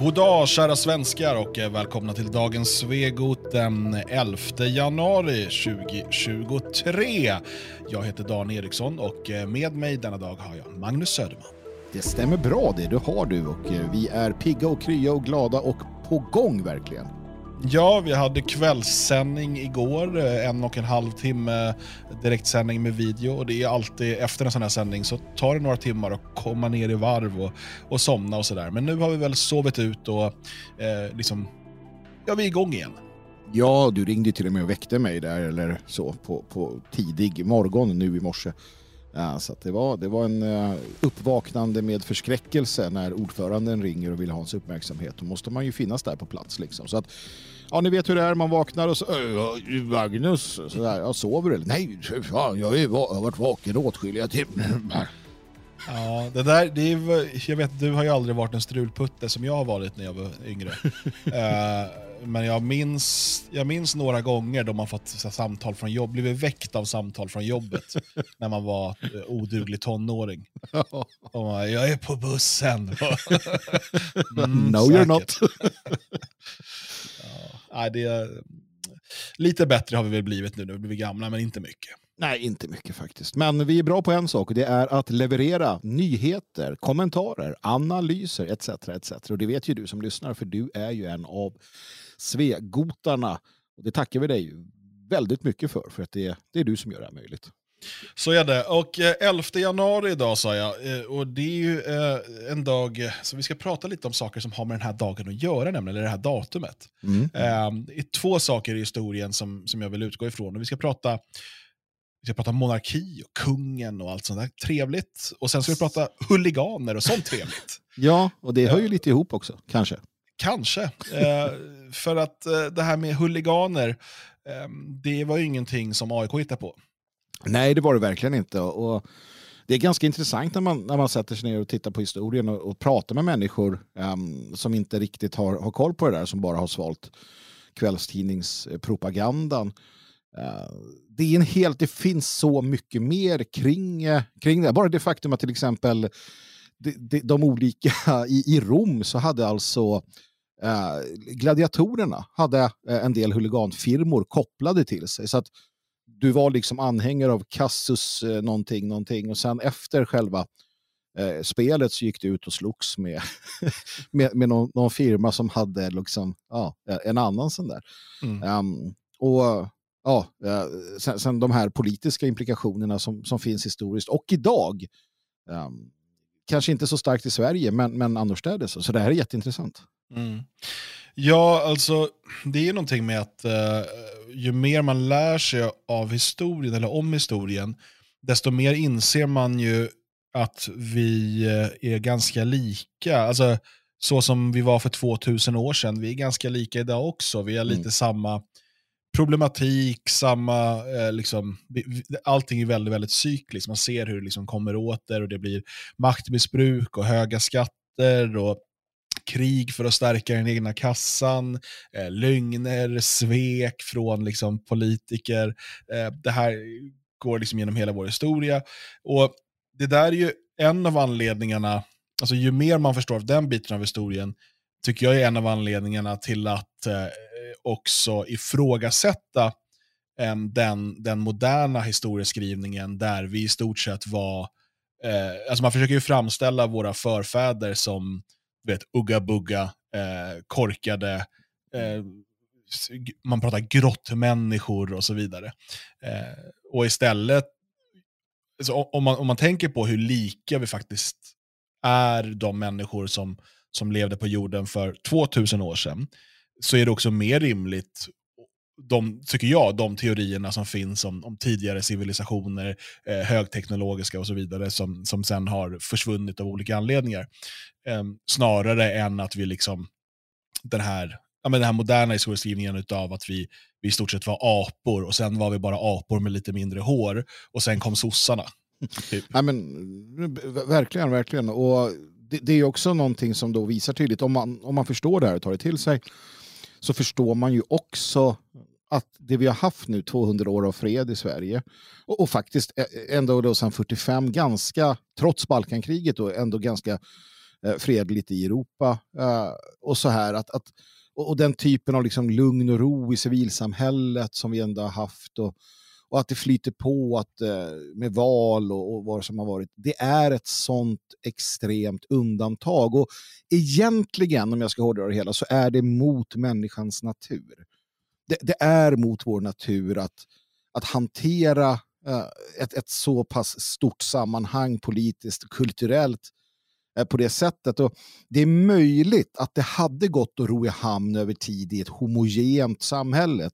God dag kära svenskar och eh, välkomna till dagens Svegot den 11 januari 2023. Jag heter Dan Eriksson och eh, med mig denna dag har jag Magnus Söderman. Det stämmer bra det, du har du och eh, vi är pigga och krya och glada och på gång verkligen. Ja, vi hade kvällssändning igår, eh, en och en halv timme direktsändning med video och det är alltid efter en sån här sändning så tar det några timmar att komma ner i varv och, och somna och sådär. Men nu har vi väl sovit ut och eh, liksom, ja vi är igång igen. Ja, du ringde till och med och väckte mig där eller så på, på tidig morgon nu i morse. Ja, så det, var, det var en uh, uppvaknande med förskräckelse när ordföranden ringer och vill ha hans uppmärksamhet. Då måste man ju finnas där på plats. Liksom. Så att, ja, ni vet hur det är, man vaknar och så Magnus, så där, jag sover eller? Nej, fan, jag, är, jag har varit vaken åtskilliga timmar. Ja, det där, det är, jag vet, du har ju aldrig varit en strulputte som jag har varit när jag var yngre. uh, men jag minns, jag minns några gånger då man fått så, samtal från jobb, blivit väckt av samtal från jobbet när man var eh, oduglig tonåring. Och man, jag är på bussen. mm, no säkert. you're not. ja, det lite bättre har vi väl blivit nu när vi blivit gamla, men inte mycket. Nej, inte mycket faktiskt. Men vi är bra på en sak och det är att leverera nyheter, kommentarer, analyser etc. etc. Och det vet ju du som lyssnar för du är ju en av Svegotarna. Och det tackar vi dig väldigt mycket för, för att det, det är du som gör det här möjligt. Så är det. Och 11 eh, januari idag sa jag. Eh, och det är ju eh, en dag, så vi ska prata lite om saker som har med den här dagen att göra, nämligen, eller det här datumet. Mm. Det är två saker i historien som, som jag vill utgå ifrån. Och vi ska prata vi ska prata monarki och kungen och allt sånt där trevligt. Och sen ska vi prata huliganer och sånt trevligt. ja, och det hör ju lite ihop också, kanske. Kanske. För att eh, det här med huliganer, eh, det var ju ingenting som AIK hittade på. Nej, det var det verkligen inte. Och det är ganska intressant när man, när man sätter sig ner och tittar på historien och, och pratar med människor um, som inte riktigt har, har koll på det där, som bara har svalt kvällstidningspropagandan. Uh, det, är en helt, det finns så mycket mer kring, uh, kring det. Bara det faktum att till exempel de, de, de olika i, i Rom så hade alltså Eh, gladiatorerna hade eh, en del huliganfirmor kopplade till sig. Så att du var liksom anhängare av Cassus eh, någonting, någonting och sen efter själva eh, spelet så gick du ut och slogs med, med, med någon, någon, firma som hade liksom, ja, en annan sån där. Mm. Um, och ja, sen, sen, de här politiska implikationerna som, som finns historiskt och idag. Um, kanske inte så starkt i Sverige, men, men annorstädes. Så det här är jätteintressant. Mm. Ja, alltså det är någonting med att uh, ju mer man lär sig av historien eller om historien, desto mer inser man ju att vi uh, är ganska lika. Alltså så som vi var för 2000 år sedan, vi är ganska lika idag också. Vi har lite mm. samma problematik, samma, eh, liksom, allting är väldigt, väldigt cykliskt. Man ser hur det liksom kommer åter och det blir maktmissbruk och höga skatter och krig för att stärka den egna kassan, eh, lögner, svek från liksom, politiker. Eh, det här går liksom genom hela vår historia. Och Det där är ju en av anledningarna, alltså ju mer man förstår av den biten av historien, tycker jag är en av anledningarna till att eh, också ifrågasätta eh, den, den moderna historieskrivningen där vi i stort sett var, eh, alltså man försöker ju framställa våra förfäder som vet, ugga-bugga, eh, korkade, eh, man pratar grottmänniskor och så vidare. Eh, och istället, alltså, om, man, om man tänker på hur lika vi faktiskt är de människor som, som levde på jorden för 2000 år sedan, så är det också mer rimligt de, tycker jag, de teorierna som finns om, om tidigare civilisationer, eh, högteknologiska och så vidare, som, som sen har försvunnit av olika anledningar. Eh, snarare än att vi liksom, den här, ja, men den här moderna historieskrivningen av att vi, vi i stort sett var apor och sen var vi bara apor med lite mindre hår och sen kom sossarna. Typ. Ja, men, verkligen, verkligen. Och det, det, är också någonting som då visar tydligt, om man, om man förstår det här och tar det till sig, så förstår man ju också att det vi har haft nu 200 år av fred i Sverige och, och faktiskt ändå då sedan 45 ganska, trots Balkankriget, då, ändå ganska eh, fredligt i Europa. Eh, och så här att, att och, och, den typen av liksom lugn och ro i civilsamhället som vi ändå har haft och, och att det flyter på att, eh, med val och, och vad som har varit. Det är ett sånt extremt undantag. Och egentligen, om jag ska hårdra det hela, så är det mot människans natur. Det, det är mot vår natur att, att hantera eh, ett, ett så pass stort sammanhang politiskt och kulturellt eh, på det sättet. Och det är möjligt att det hade gått att ro i hamn över tid i ett homogent samhälle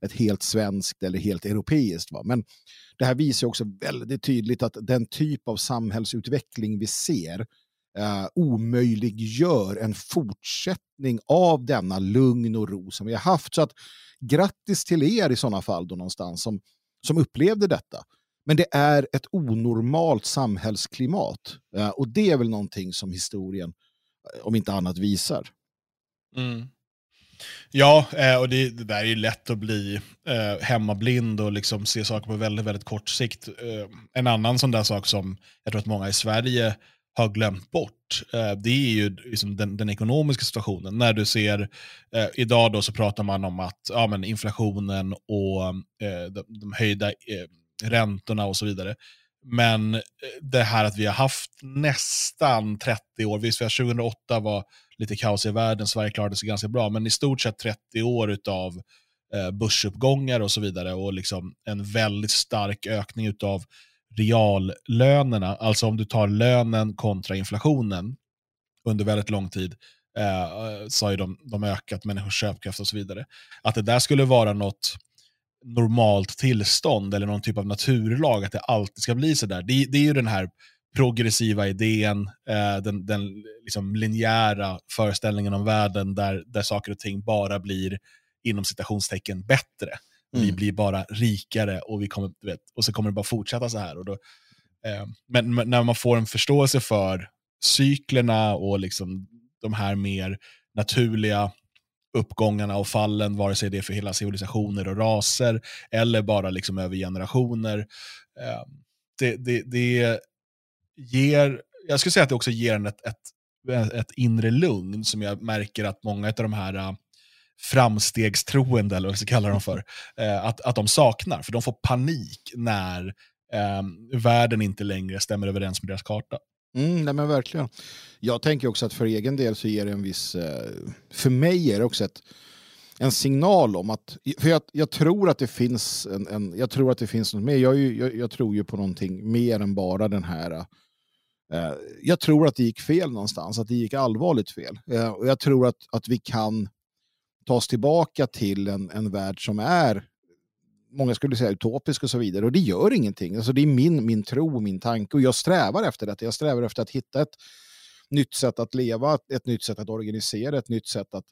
ett helt svenskt eller helt europeiskt. Va? Men det här visar också väldigt tydligt att den typ av samhällsutveckling vi ser eh, omöjliggör en fortsättning av denna lugn och ro som vi har haft. Så att grattis till er i sådana fall då någonstans som, som upplevde detta. Men det är ett onormalt samhällsklimat eh, och det är väl någonting som historien, eh, om inte annat, visar. Mm. Ja, eh, och det, det, där är ju lätt att bli eh, hemmablind och liksom se saker på väldigt, väldigt kort sikt. Eh, en annan sån där sak som jag tror att många i Sverige har glömt bort, eh, det är ju liksom den, den, ekonomiska situationen. När du ser, eh, idag då så pratar man om att ja, men inflationen och eh, de, de, höjda eh, räntorna och så vidare. Men eh, det här att vi har haft nästan 30 år, visst 2008 var lite kaos i världen, Sverige klarade sig ganska bra, men i stort sett 30 år av eh, börsuppgångar och så vidare och liksom en väldigt stark ökning av reallönerna, alltså om du tar lönen kontra inflationen under väldigt lång tid, eh, så har de, de ökat människors köpkraft och så vidare. Att det där skulle vara något normalt tillstånd eller någon typ av naturlag, att det alltid ska bli så där. Det, det är ju den här progressiva idén, eh, den, den liksom linjära föreställningen om världen där, där saker och ting bara blir inom citationstecken bättre. Mm. Vi blir bara rikare och, vi kommer, vet, och så kommer det bara fortsätta så här. Och då, eh, men, men, när man får en förståelse för cyklerna och liksom de här mer naturliga uppgångarna och fallen, vare sig det är för hela civilisationer och raser eller bara liksom över generationer. Eh, det, det, det ger, jag skulle säga att det också ger en ett, ett, ett inre lugn som jag märker att många av de här framstegstroende, eller vad vi ska kalla dem för, eh, att, att de saknar. För de får panik när eh, världen inte längre stämmer överens med deras karta. Mm, nej men verkligen. Jag tänker också att för egen del så ger det en viss, eh, för mig är det också ett, en signal om att, för jag, jag, tror att det finns en, en, jag tror att det finns något mer, jag, jag, jag, tror ju på någonting mer än bara den här eh, eh, jag tror att det gick fel någonstans, att det gick allvarligt fel. Eh, och jag tror att, att vi kan tas tillbaka till en, en värld som är, många skulle säga utopisk och så vidare. Och det gör ingenting. Alltså det är min, min tro och min tanke. Och jag strävar efter det. Jag strävar efter att hitta ett nytt sätt att leva, ett nytt sätt att organisera, ett nytt sätt att,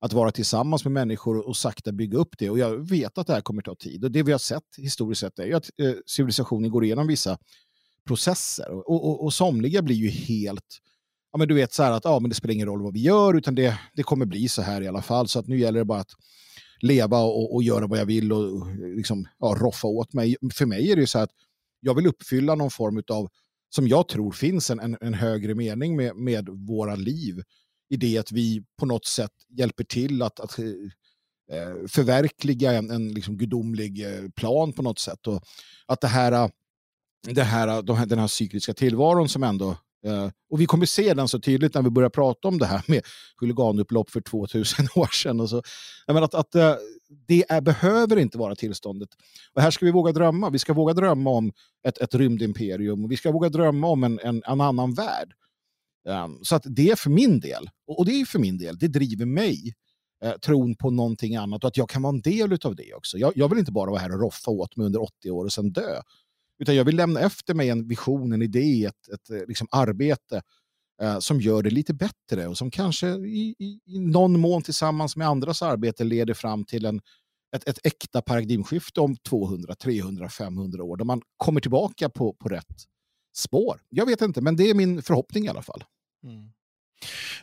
att vara tillsammans med människor och sakta bygga upp det. Och jag vet att det här kommer ta tid. Och det vi har sett historiskt sett är att eh, civilisationen går igenom vissa processer. Och, och, och somliga blir ju helt, ja men du vet så här att ja, men det spelar ingen roll vad vi gör utan det, det kommer bli så här i alla fall. Så att nu gäller det bara att leva och, och göra vad jag vill och liksom, ja, roffa åt mig. För mig är det ju så här att jag vill uppfylla någon form av, som jag tror finns en, en, en högre mening med, med våra liv. I det att vi på något sätt hjälper till att, att eh, eh förverkliga en, en liksom gudomlig eh, plan på något sätt. Och att det här det här, de här, den här cykliska tillvaron som ändå Eh, och vi kommer se den så tydligt när vi börjar prata om det här med huliganupplopp för 2000 år sedan. Och så. Jag menar att, att eh, det är, behöver inte vara tillståndet. Och här ska vi våga drömma. Vi ska våga drömma om ett, ett rymdimperium och vi ska våga drömma om en, en, en annan värld. Um, så att det är för min del, och det är för min del, det driver mig eh, tron på någonting annat och att jag kan vara en del av det också. Jag, jag vill inte bara vara här och roffa åt mig under 80 år och sen dö. Utan jag vill lämna efter mig en vision, en idé, ett, ett eh, liksom arbete eh, som gör det lite bättre och som kanske i, i, i, någon mån tillsammans med andras arbete leder fram till en, ett, ett äkta paradigmskifte om 200, 300, 500 år. Där man kommer tillbaka på, på rätt spår. Jag vet inte, men det är min förhoppning i alla fall. Mm.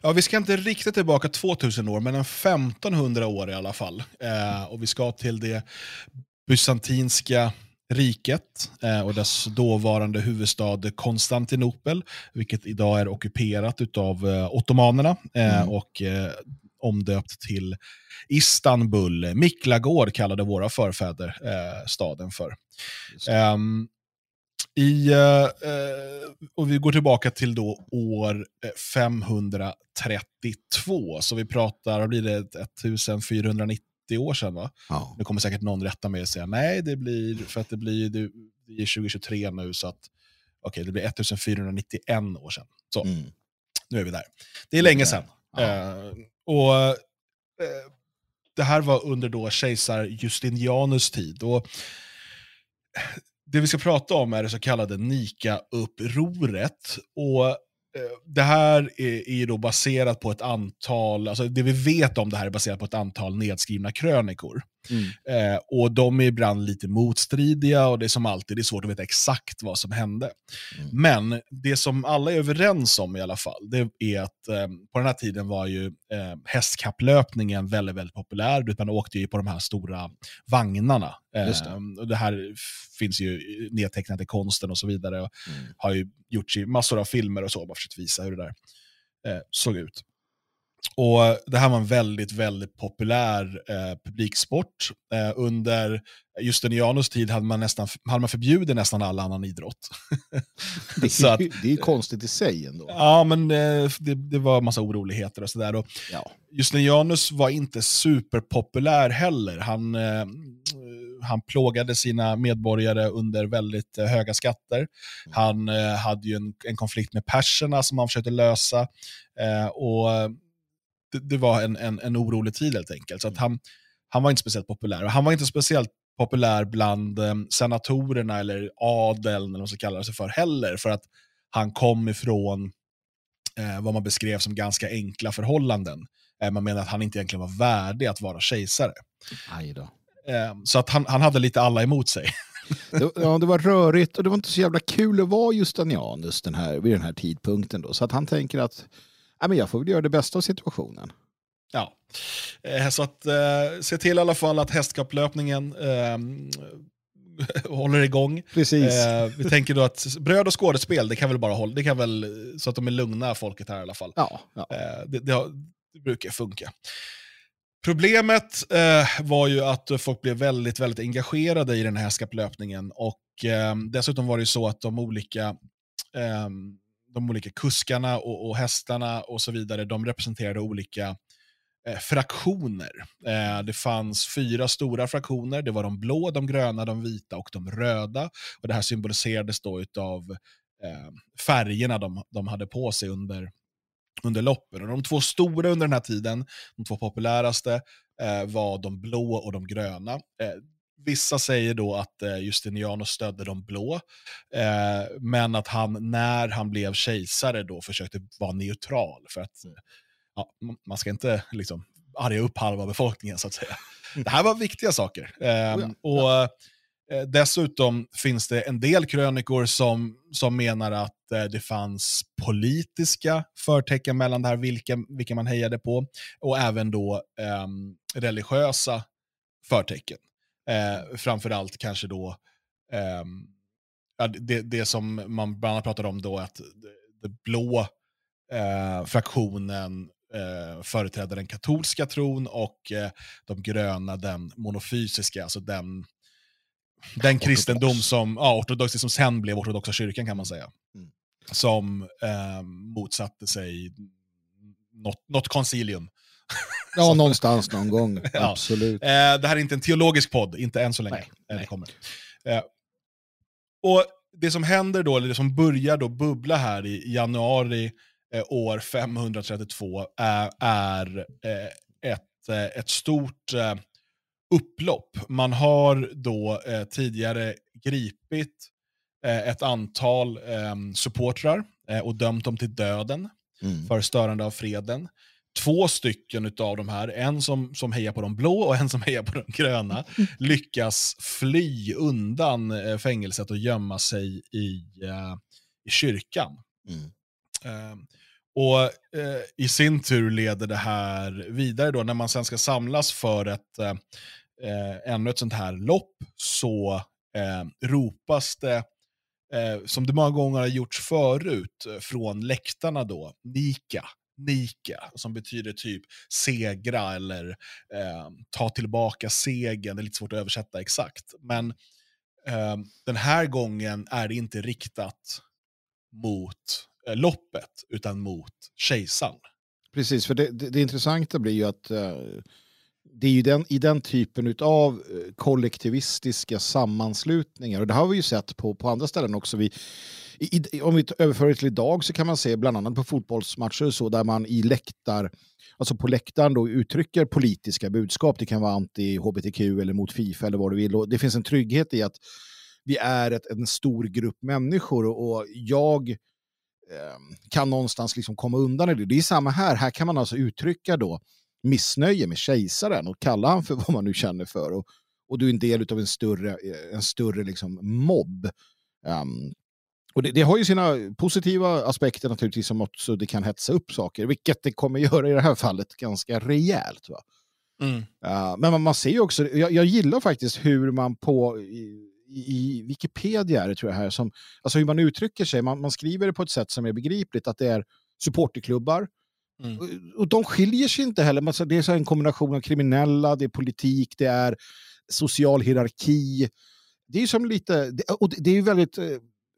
Ja, vi ska inte riktigt tillbaka 2000 år, men en 1500 år i alla fall. Eh, och vi ska till det bysantinska riket eh, och dess dåvarande huvudstad Konstantinopel, vilket idag är ockuperat av eh, ottomanerna eh, Mm. och omdöpt till Istanbul. Miklagård kallade våra förfäder staden för. Ehm, i, eh, och vi går tillbaka till då år eh, 532, så vi pratar, blir det, 1490 år sedan va? Ja. Nu kommer säkert någon rätta mig och säga nej, det blir, för att det blir, det, det är 2023 nu, så att okej, det blir 1491 år sedan. Så, Mm. nu är vi där. Det är länge sedan. Ja. Eh, och eh, Det här var under då kejsar Justinianus tid. Och det vi ska prata om är det så kallade Nika-upproret. Och eh, Eh, det här är, är då baserat på ett antal, alltså det vi vet om det här är baserat på ett antal nedskrivna krönikor. Mm. Eh, och de är ibland lite motstridiga och det är som alltid, det är svårt att veta exakt vad som hände. Mm. Men det som alla är överens om i alla fall, det är att eh, på den här tiden var ju eh, hästkapplöpningen väldigt, väldigt populär. Man åkte ju på de här stora vagnarna. Eh, det. och det här finns ju nedtecknat i konsten och så vidare. Och Mm. har ju gjorts i massor av filmer och så, bara för att visa hur det där eh, såg ut. Och Det här var en väldigt, väldigt populär eh, publiksport. Eh, under Justinianus tid hade man, nästan, hade man förbjudit nästan all annan idrott. Det, Så är, att- det är konstigt i sig ändå. ja, men eh, det, det var en massa oroligheter och sådär. Ja. Justinianus var inte superpopulär heller. Han, eh, han plågade sina medborgare under väldigt eh, höga skatter. Han eh, hade ju en, en konflikt med perserna som han försökte lösa. Och det, det var en, en, en orolig tid helt enkelt. Så att han, han var inte speciellt populär. Och han var inte speciellt populär bland eh, senatorerna eller adeln, eller vad man ska kalla det för, heller. För att han kom ifrån eh, vad man beskrev som ganska enkla förhållanden. Eh, man menar att han inte egentligen var värdig att vara kejsare. Eh, så att han, han hade lite alla emot sig. Det, ja, det var rörigt och det var inte så jävla kul att vara Justinianus den här, vid den här tidpunkten. Då. Så att han tänker att ja, men jag får väl göra det bästa av situationen. Ja. Eh, så att eh, se till i alla fall att hästkapplöpningen eh, håller igång. Precis. Eh, vi tänker då att bröd och skådespel, det kan väl bara hålla, det kan väl, så att de är lugna folket här i alla fall. Ja, ja. Eh, det, det, har, det brukar funka. Problemet eh, var ju att folk blev väldigt, väldigt engagerade i den här hästkapplöpningen och eh, dessutom var det ju så att de olika, eh, de olika kuskarna och, och hästarna och så vidare, de representerade olika eh, fraktioner. Eh, det fanns fyra stora fraktioner, det var de blå, de gröna, de vita och de röda. Och Det här symboliserades då av eh, färgerna de, de hade på sig under, under loppen. Och de två stora under den här tiden, de två populäraste, eh, var de blå och de gröna. Eh, Eh, vissa säger då att eh, Justinianus stödde de blå, eh, men att han när han blev kejsare då försökte vara neutral. För att eh, ja, man ska inte liksom arga upp halva befolkningen så att säga. Det här var viktiga saker. Eh, Oh ja, och eh, Dessutom finns det en del krönikor som, som menar att eh, det fanns politiska förtecken mellan det här, vilka, vilka man hejade på, och även då ehm, religiösa förtecken. Eh, framförallt kanske då ja, det, det som man bland annat pratar om då, att det blå eh, fraktionen eh, företräder den katolska tron och eh, de gröna den monofysiska, alltså den, den kristendom som, ja, ortodox, som sen blev ortodoxa kyrkan kan man säga. Mm. Som eh, motsatte sig något, något koncilium. ja, någonstans någon gång. Ja. Absolut. Eh, det här är inte en teologisk podd, inte än så länge. Nej, Eh, Det nej. kommer. Eh, och Det som händer då, eller det som börjar då bubbla här i januari eh, år 532 är, är eh, ett, eh, ett stort eh, upplopp. Man har då eh, tidigare gripit eh, ett antal eh, supportrar eh, och dömt dem till döden Mm. för störande av freden. Två stycken av de här, en som, som hejar på de blå och en som hejar på de gröna, lyckas fly undan eh, fängelset och gömma sig i, eh, i kyrkan. Mm. Eh, och eh, I sin tur leder det här vidare då, när man sen ska samlas för ett, eh, eh, ännu ett sånt här lopp, så eh, ropas det, eh, som det många gånger har gjorts förut, från läktarna då, Nika. Nika, som betyder typ segra eller eh, ta tillbaka segern. Det är lite svårt att översätta exakt. Men eh, den här gången är det inte riktat mot eh, loppet, utan mot kejsaren. Precis, för det, det, det intressanta blir ju att eh, det är ju den, i den typen av eh, kollektivistiska sammanslutningar, och det har vi ju sett på, på andra ställen också. Vi, i, om vi överför det till idag så kan man se bland annat på fotbollsmatcher så där man i läktar, alltså på läktaren då uttrycker politiska budskap. Det kan vara anti-hbtq eller mot Fifa eller vad du vill. Och det finns en trygghet i att vi är ett, en stor grupp människor och jag eh, kan någonstans liksom komma undan i det. Det är samma här. Här kan man alltså uttrycka då missnöje med kejsaren och kalla han för vad man nu känner för. Och, och du är en del av en större, en större liksom mobb. Um, och det, det, har ju sina positiva aspekter naturligtvis som också det kan hetsa upp saker, vilket det kommer göra i det här fallet ganska rejält. Va? Mm. Uh, men man, man, ser ju också, jag, jag, gillar faktiskt hur man på i, i Wikipedia är det, tror jag här, som, alltså hur man uttrycker sig, man, man skriver det på ett sätt som är begripligt, att det är supporterklubbar, Mm. Och, och de skiljer sig inte heller. Det är så en kombination av kriminella, det är politik, det är social hierarki. Det är som lite, och det är väldigt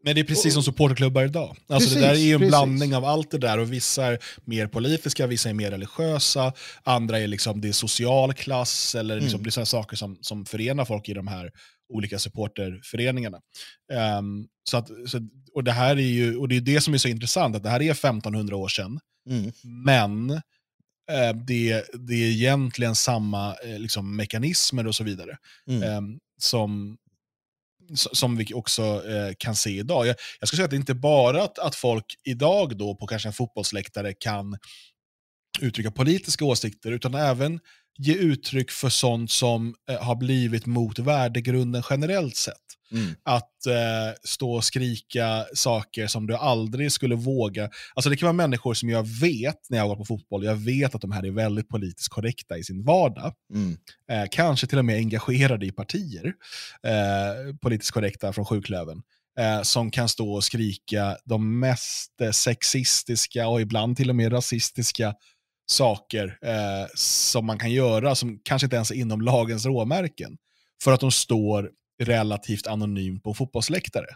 men det är precis som supporterklubbar idag. Alltså precis, det där är ju en precis. blandning av allt det där och vissa är mer politiska, vissa är mer religiösa, andra är liksom det är social klass eller liksom mm. det är saker som, som förenar folk i de här olika supporterföreningarna. Um, så att, så, och, det här är ju, och det är det som är så intressant, att det här är 1500 år sedan, mm. men eh, det, det är egentligen samma eh, liksom, mekanismer och så vidare. Mm. Eh, som, som vi också eh, kan se idag. Jag, jag skulle säga att det inte bara att, att folk idag då på kanske en fotbollsläktare kan uttrycka politiska åsikter, utan även ge uttryck för sånt som eh, har blivit mot värdegrunden generellt sett. Mm. Att eh, stå och skrika saker som du aldrig skulle våga. Alltså Det kan vara människor som jag vet, när jag går på fotboll, jag vet att de här är väldigt politiskt korrekta i sin vardag. Mm. Eh, kanske till och med engagerade i partier, eh, politiskt korrekta från sjuklöven. Eh, som kan stå och skrika de mest sexistiska och ibland till och med rasistiska saker eh, som man kan göra som kanske inte ens är inom lagens råmärken. För att de står relativt anonymt på fotbollsläktare.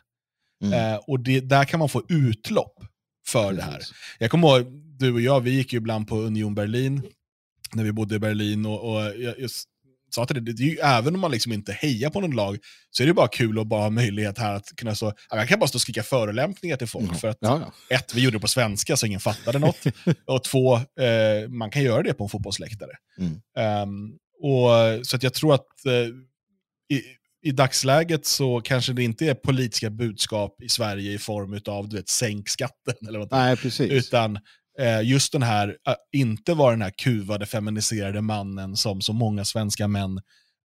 Mm. Eh, och det, där kan man få utlopp för Precis. det här. Jag kommer ihåg, du och jag, vi gick ju ibland på Union Berlin, när vi bodde i Berlin. och, och jag, jag sa till det, det är ju, även om man liksom inte hejar på någon lag, så är det bara kul att bara ha möjlighet här att kunna så, jag kan bara stå och skrika förolämpningar till folk. Mm. För att ja, ja. ett, vi gjorde det på svenska så ingen fattade något. och två, eh, man kan göra det på en fotbollsläktare. Mm. Um, och, så att jag tror att eh, i, i dagsläget så kanske det inte är politiska budskap i Sverige i form av du vet, sänk skatten eller något. Nej, precis. Utan just den här, äh, inte vara den här kuvade feminiserade mannen som så många svenska män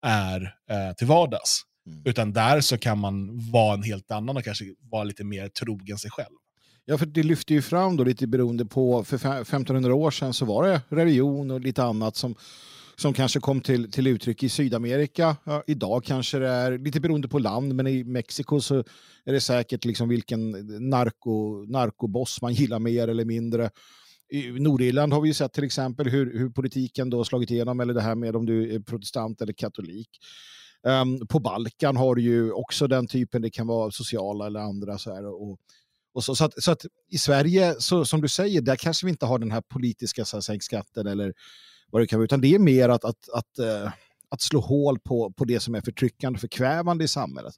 är eh, till vardags. Mm. Utan där så kan man vara en helt annan och kanske vara lite mer trogen sig själv. Ja, för det lyfter ju fram då lite beroende på, för 1500 år sedan så var det religion och lite annat som som kanske kom till, till uttryck i Sydamerika. Ja, idag kanske det är, lite beroende på land, men i Mexiko så är det säkert liksom vilken narko, narkoboss man gillar mer eller mindre. I Nordirland har vi ju sett till exempel hur, hur politiken då slagit igenom, eller det här med om du är protestant eller katolik. Um, på Balkan har du ju också den typen, det kan vara sociala eller andra. Så här, och, och så, så, att, så att i Sverige, så, som du säger, där kanske vi inte har den här politiska så här, sänk skatten eller vad det kan vara, utan det är mer att, att, att, uh, att slå hål på, på det som är förtryckande, förkvävande i samhället.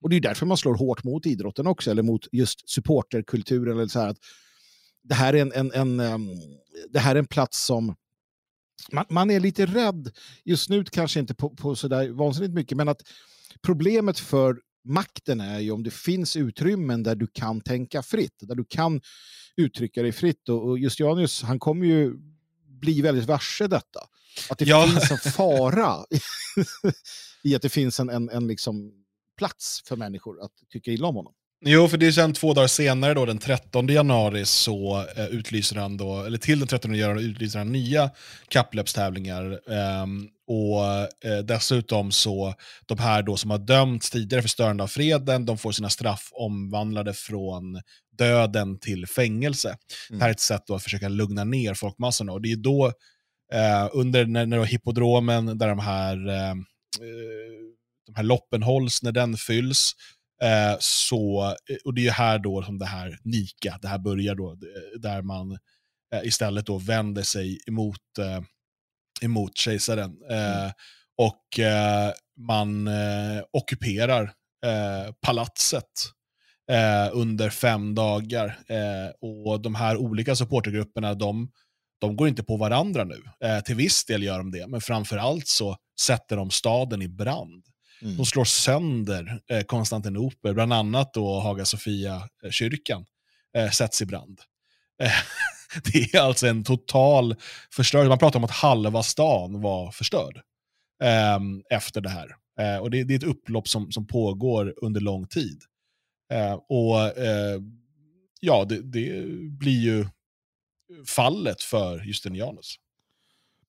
Och det är därför man slår hårt mot idrotten också, eller mot just supporterkulturen. Eller så här, att det, här är en, en, en um, det här är en plats som man, man, är lite rädd, just nu kanske inte på, på sådär vansinnigt mycket, men att problemet för makten är ju om det finns utrymmen där du kan tänka fritt, där du kan uttrycka dig fritt. Och, och just Janus, han kommer ju bli väldigt varse detta. Att det ja. finns en fara i att det finns en, en, en liksom plats för människor att tycka illa om honom. Jo, för det är sen två dagar senare, då, den 13 januari, så eh, utlyser han då, eller till den 13 januari utlyser han nya kapplöpstävlingar. Eh, och eh, dessutom så, de här då som har dömts tidigare för störande av freden, de får sina straff omvandlade från döden till fängelse. Mm. Det här är ett sätt då att försöka lugna ner folkmassorna. Och det är då, eh, under när, när då hippodromen, där de här, eh, eh de här loppen hålls, när den fylls, Eh, så, och det är här då som det här Nika, det här börjar då, där man eh, istället då vänder sig emot, eh, emot kejsaren. Mm. Och eh, man eh, ockuperar palatset under fem dagar. och de här olika supportergrupperna, de, de går inte på varandra nu. till viss del gör de det, men framförallt så sätter de staden i brand. Mm. De slår sönder eh, Konstantinopel, bland annat då Haga Sofia-kyrkan eh, sätts i brand. Eh, det är alltså en total förstörelse. Man pratar om att halva stan var förstörd eh, efter det här. Eh, och det, det, är ett upplopp som, som pågår under lång tid. Eh, och eh, ja, det, det, blir ju fallet för Justinianus.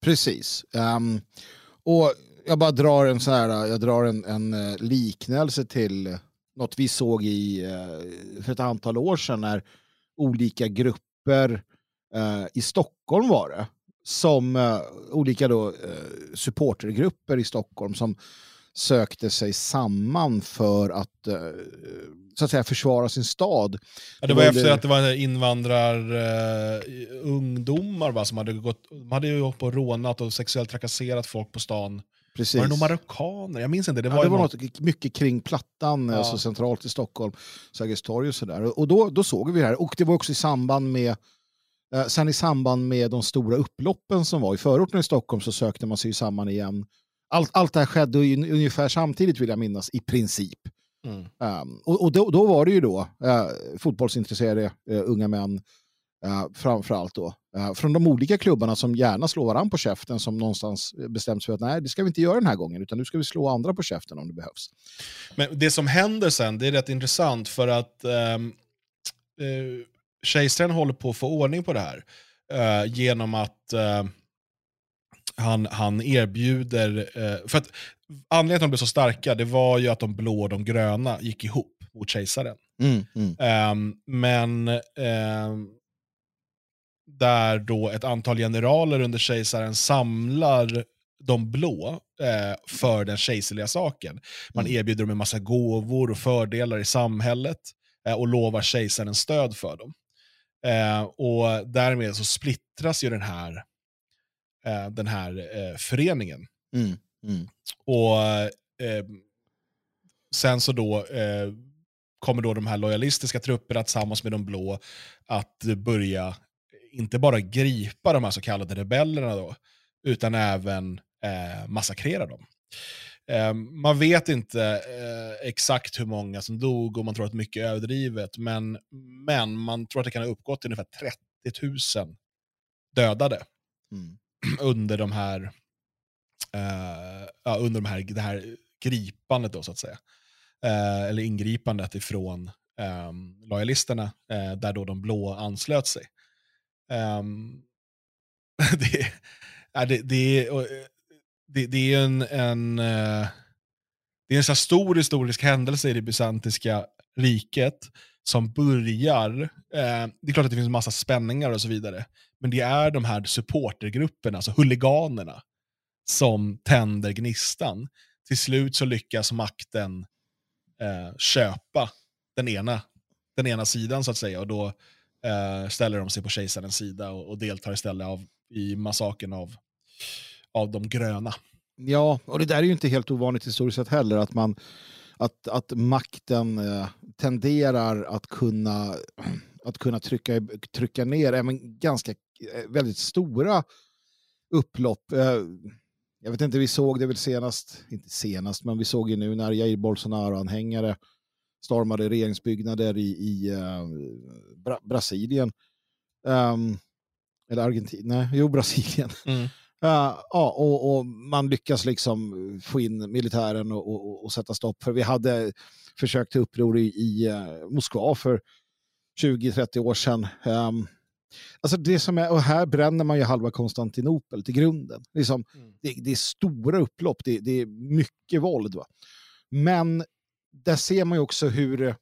Precis. Um, och jag bara drar en, så här, jag drar en, en eh, liknelse till något vi såg i, eh, för ett antal år sedan när olika grupper eh, i Stockholm var det, som olika då, supportergrupper i Stockholm som sökte sig samman för att så att säga försvara sin stad. Ja, det var efter det... att det var invandrarungdomar uh, som hade gått, de hade ju gått och rånat och sexuellt trakasserat folk på stan. Precis. Var det nog marockaner? Jag minns inte. Det var, ja, det var något, något mycket kring Plattan, ja. alltså centralt i Stockholm, Sergels torg och sådär. Och då, då såg vi det här. Och det var också i samband med eh, Sen i samband med de stora upploppen som var i förorten i Stockholm så sökte man sig samman igen. Allt, allt det här skedde ungefär samtidigt vill jag minnas, i princip. Mm. Um, och och då, då, var det ju då uh, fotbollsintresserade uh, unga män Uh, framförallt då. Uh, från de olika klubbarna som gärna slår varandra på käften som någonstans bestämt sig för att nej, det ska vi inte göra den här gången utan nu ska vi slå andra på käften om det behövs. Men det som händer sen, det är rätt intressant för att um, uh, kejsaren håller på att få ordning på det här uh, genom att han, han erbjuder, för att anledningen till att de blev så starka det var ju att de blå och de gröna gick ihop mot kejsaren. Mm, mm. Um, men um, där då ett antal generaler under kejsaren samlar de blå eh, för den kejserliga saken. Man mm. erbjuder dem en massa gåvor och fördelar i samhället eh, och lovar kejsaren stöd för dem. Eh, och därmed så splittras ju den här, eh, den här eh, föreningen. Mm. Mm. Och eh, sen så då kommer då de här lojalistiska trupperna tillsammans med de blå att börja inte bara gripa de här så kallade rebellerna då, utan även eh, massakrera dem. Eh, man vet inte eh, exakt hur många som dog och man tror att mycket är överdrivet, men, men man tror att det kan ha uppgått till ungefär 30 000 dödade mm. under de här, eh, ja, under de här, det här gripandet då så att säga. Eh, eller ingripandet ifrån eh, lojalisterna, där då de blå anslöt sig. Um, det, det, det, det, det, är eh, en, en, eh, det är en så stor historisk händelse i det bysantiska riket som börjar, eh, det är klart att det finns massa spänningar och så vidare, men det är de här supportergrupperna, alltså huliganerna, som tänder gnistan. Till slut så lyckas makten eh, köpa den ena, den ena sidan så att säga, och då eh, ställer de sig på kejsarens sida och, och deltar istället av, i massakern av, av de gröna. Ja, och det där är ju inte helt ovanligt historiskt sett heller, att, man, att, att makten eh, tenderar att kunna, att kunna trycka, trycka ner även ganska eh, väldigt stora upplopp. Eh, jag vet inte, vi såg det väl senast, inte senast, men vi såg ju nu när Jair Bolsonaro-anhängare stormade regeringsbyggnader i, i uh, Bra Brasilien. Um, eller Argentina, nej, jo Brasilien. Mm. Uh, ja, och, och, man lyckas liksom få in militären och, och, och, sätta stopp. För vi hade försökt till uppror i, i uh, Moskva för 20-30 år sedan. Um, alltså det som är, och här bränner man ju halva Konstantinopel till grunden. Liksom, mm. det, det, är stora upplopp, det, det, är mycket våld. Va? Men där ser man ju också hur,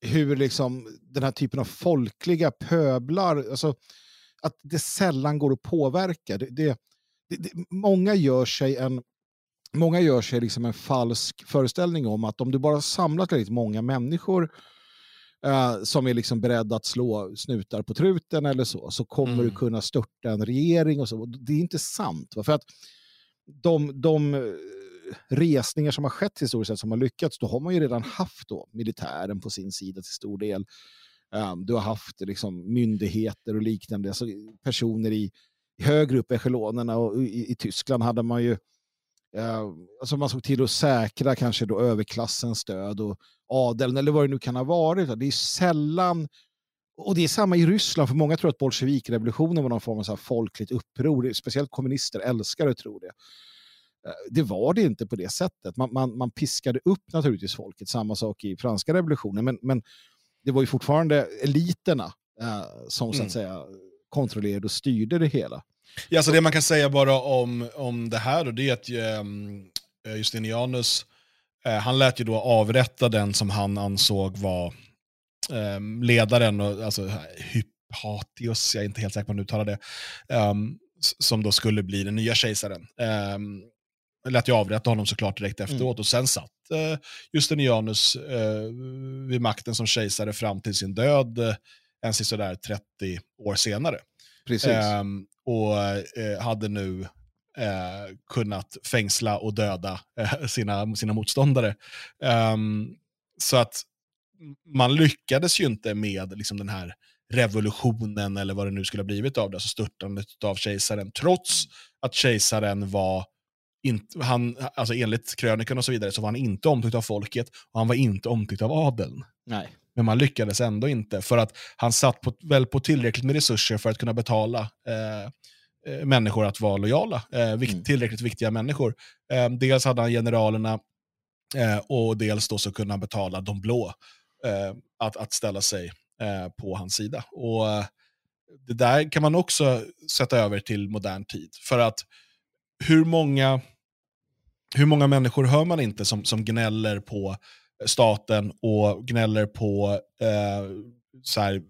hur liksom den här typen av folkliga pöblar, alltså, att det sällan går att påverka. Det, det, det, många gör sig en Många gör sig liksom en falsk föreställning om att om du bara samlat väldigt många människor uh, som är liksom beredda att slå snutar på truten eller så, så kommer mm. du kunna störta en regering och så. Det är inte sant. Va? För att de, de resningar som har skett historiskt sett som har lyckats, då har man ju redan haft då militären på sin sida till stor del. Um, du har haft liksom, myndigheter och liknande, alltså personer i, högre upp i echelonerna och i, i Tyskland hade man ju uh, alltså man såg till att säkra kanske då överklassens stöd och adeln eller vad det nu kan ha varit. Det är sällan och det är samma i Ryssland, för många tror att bolsjevikrevolutionen var någon form av så här folkligt uppror. Speciellt kommunister älskar att tro det. Eh, det var det inte på det sättet. Man, man, man piskade upp naturligtvis folket, samma sak i franska revolutionen, men, men det var ju fortfarande eliterna eh, som så att mm. säga kontrollerade och styrde det hela. Ja, så det man kan säga bara om, om det här, då, det är att um, Justinianus, uh, han lät ju då avrätta den som han ansåg var um, ledaren, och, alltså Hypatius, jag är inte helt säker på att uttala det, um, som då skulle bli den nya kejsaren. Um, lät jag avrätta honom såklart direkt efteråt. Mm. Och sen satt eh, Justinianus eh, vid makten som kejsare fram till sin död, eh, en sådär 30 år senare. Precis. Ehm, och eh, hade nu eh, kunnat fängsla och döda eh, sina, sina motståndare. Um, så att man lyckades ju inte med liksom, den här revolutionen eller vad det nu skulle ha blivit av det, alltså störtandet av kejsaren, trots att kejsaren var inte, han, alltså enligt krönikan och så vidare så var han inte omtyckt av folket och han var inte omtyckt av adeln. Nej. Men man lyckades ändå inte för att han satt på, väl på tillräckligt med resurser för att kunna betala eh, eh människor att vara lojala. Eh, vikt, mm. Tillräckligt viktiga människor. Eh, dels hade han generalerna eh, och dels då så kunde han betala de blå eh, att, att ställa sig på hans sida. Och Det där kan man också sätta över till modern tid. För att hur många hur många människor hör man inte som, som gnäller på staten och gnäller på eh, så här,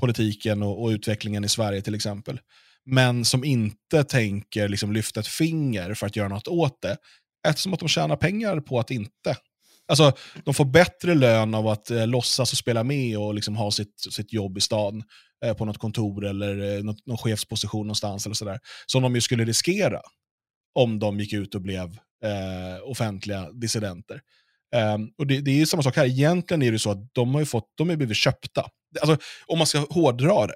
politiken och, och, utvecklingen i Sverige till exempel. Men som inte tänker liksom, lyfta ett finger för att göra något åt det. Eftersom att de tjänar pengar på att inte. Alltså, de får bättre lön av att eh, låtsas och spela med och liksom ha sitt, sitt jobb i stan eh, på något kontor eller eh, något, någon chefsposition någonstans. Eller sådär, som de ju skulle riskera om de gick ut och blev eh, offentliga dissidenter. Um, och det, det, är samma sak här, egentligen är det så att de har, fått, de har blivit köpta. Alltså, om man ska hårdra det,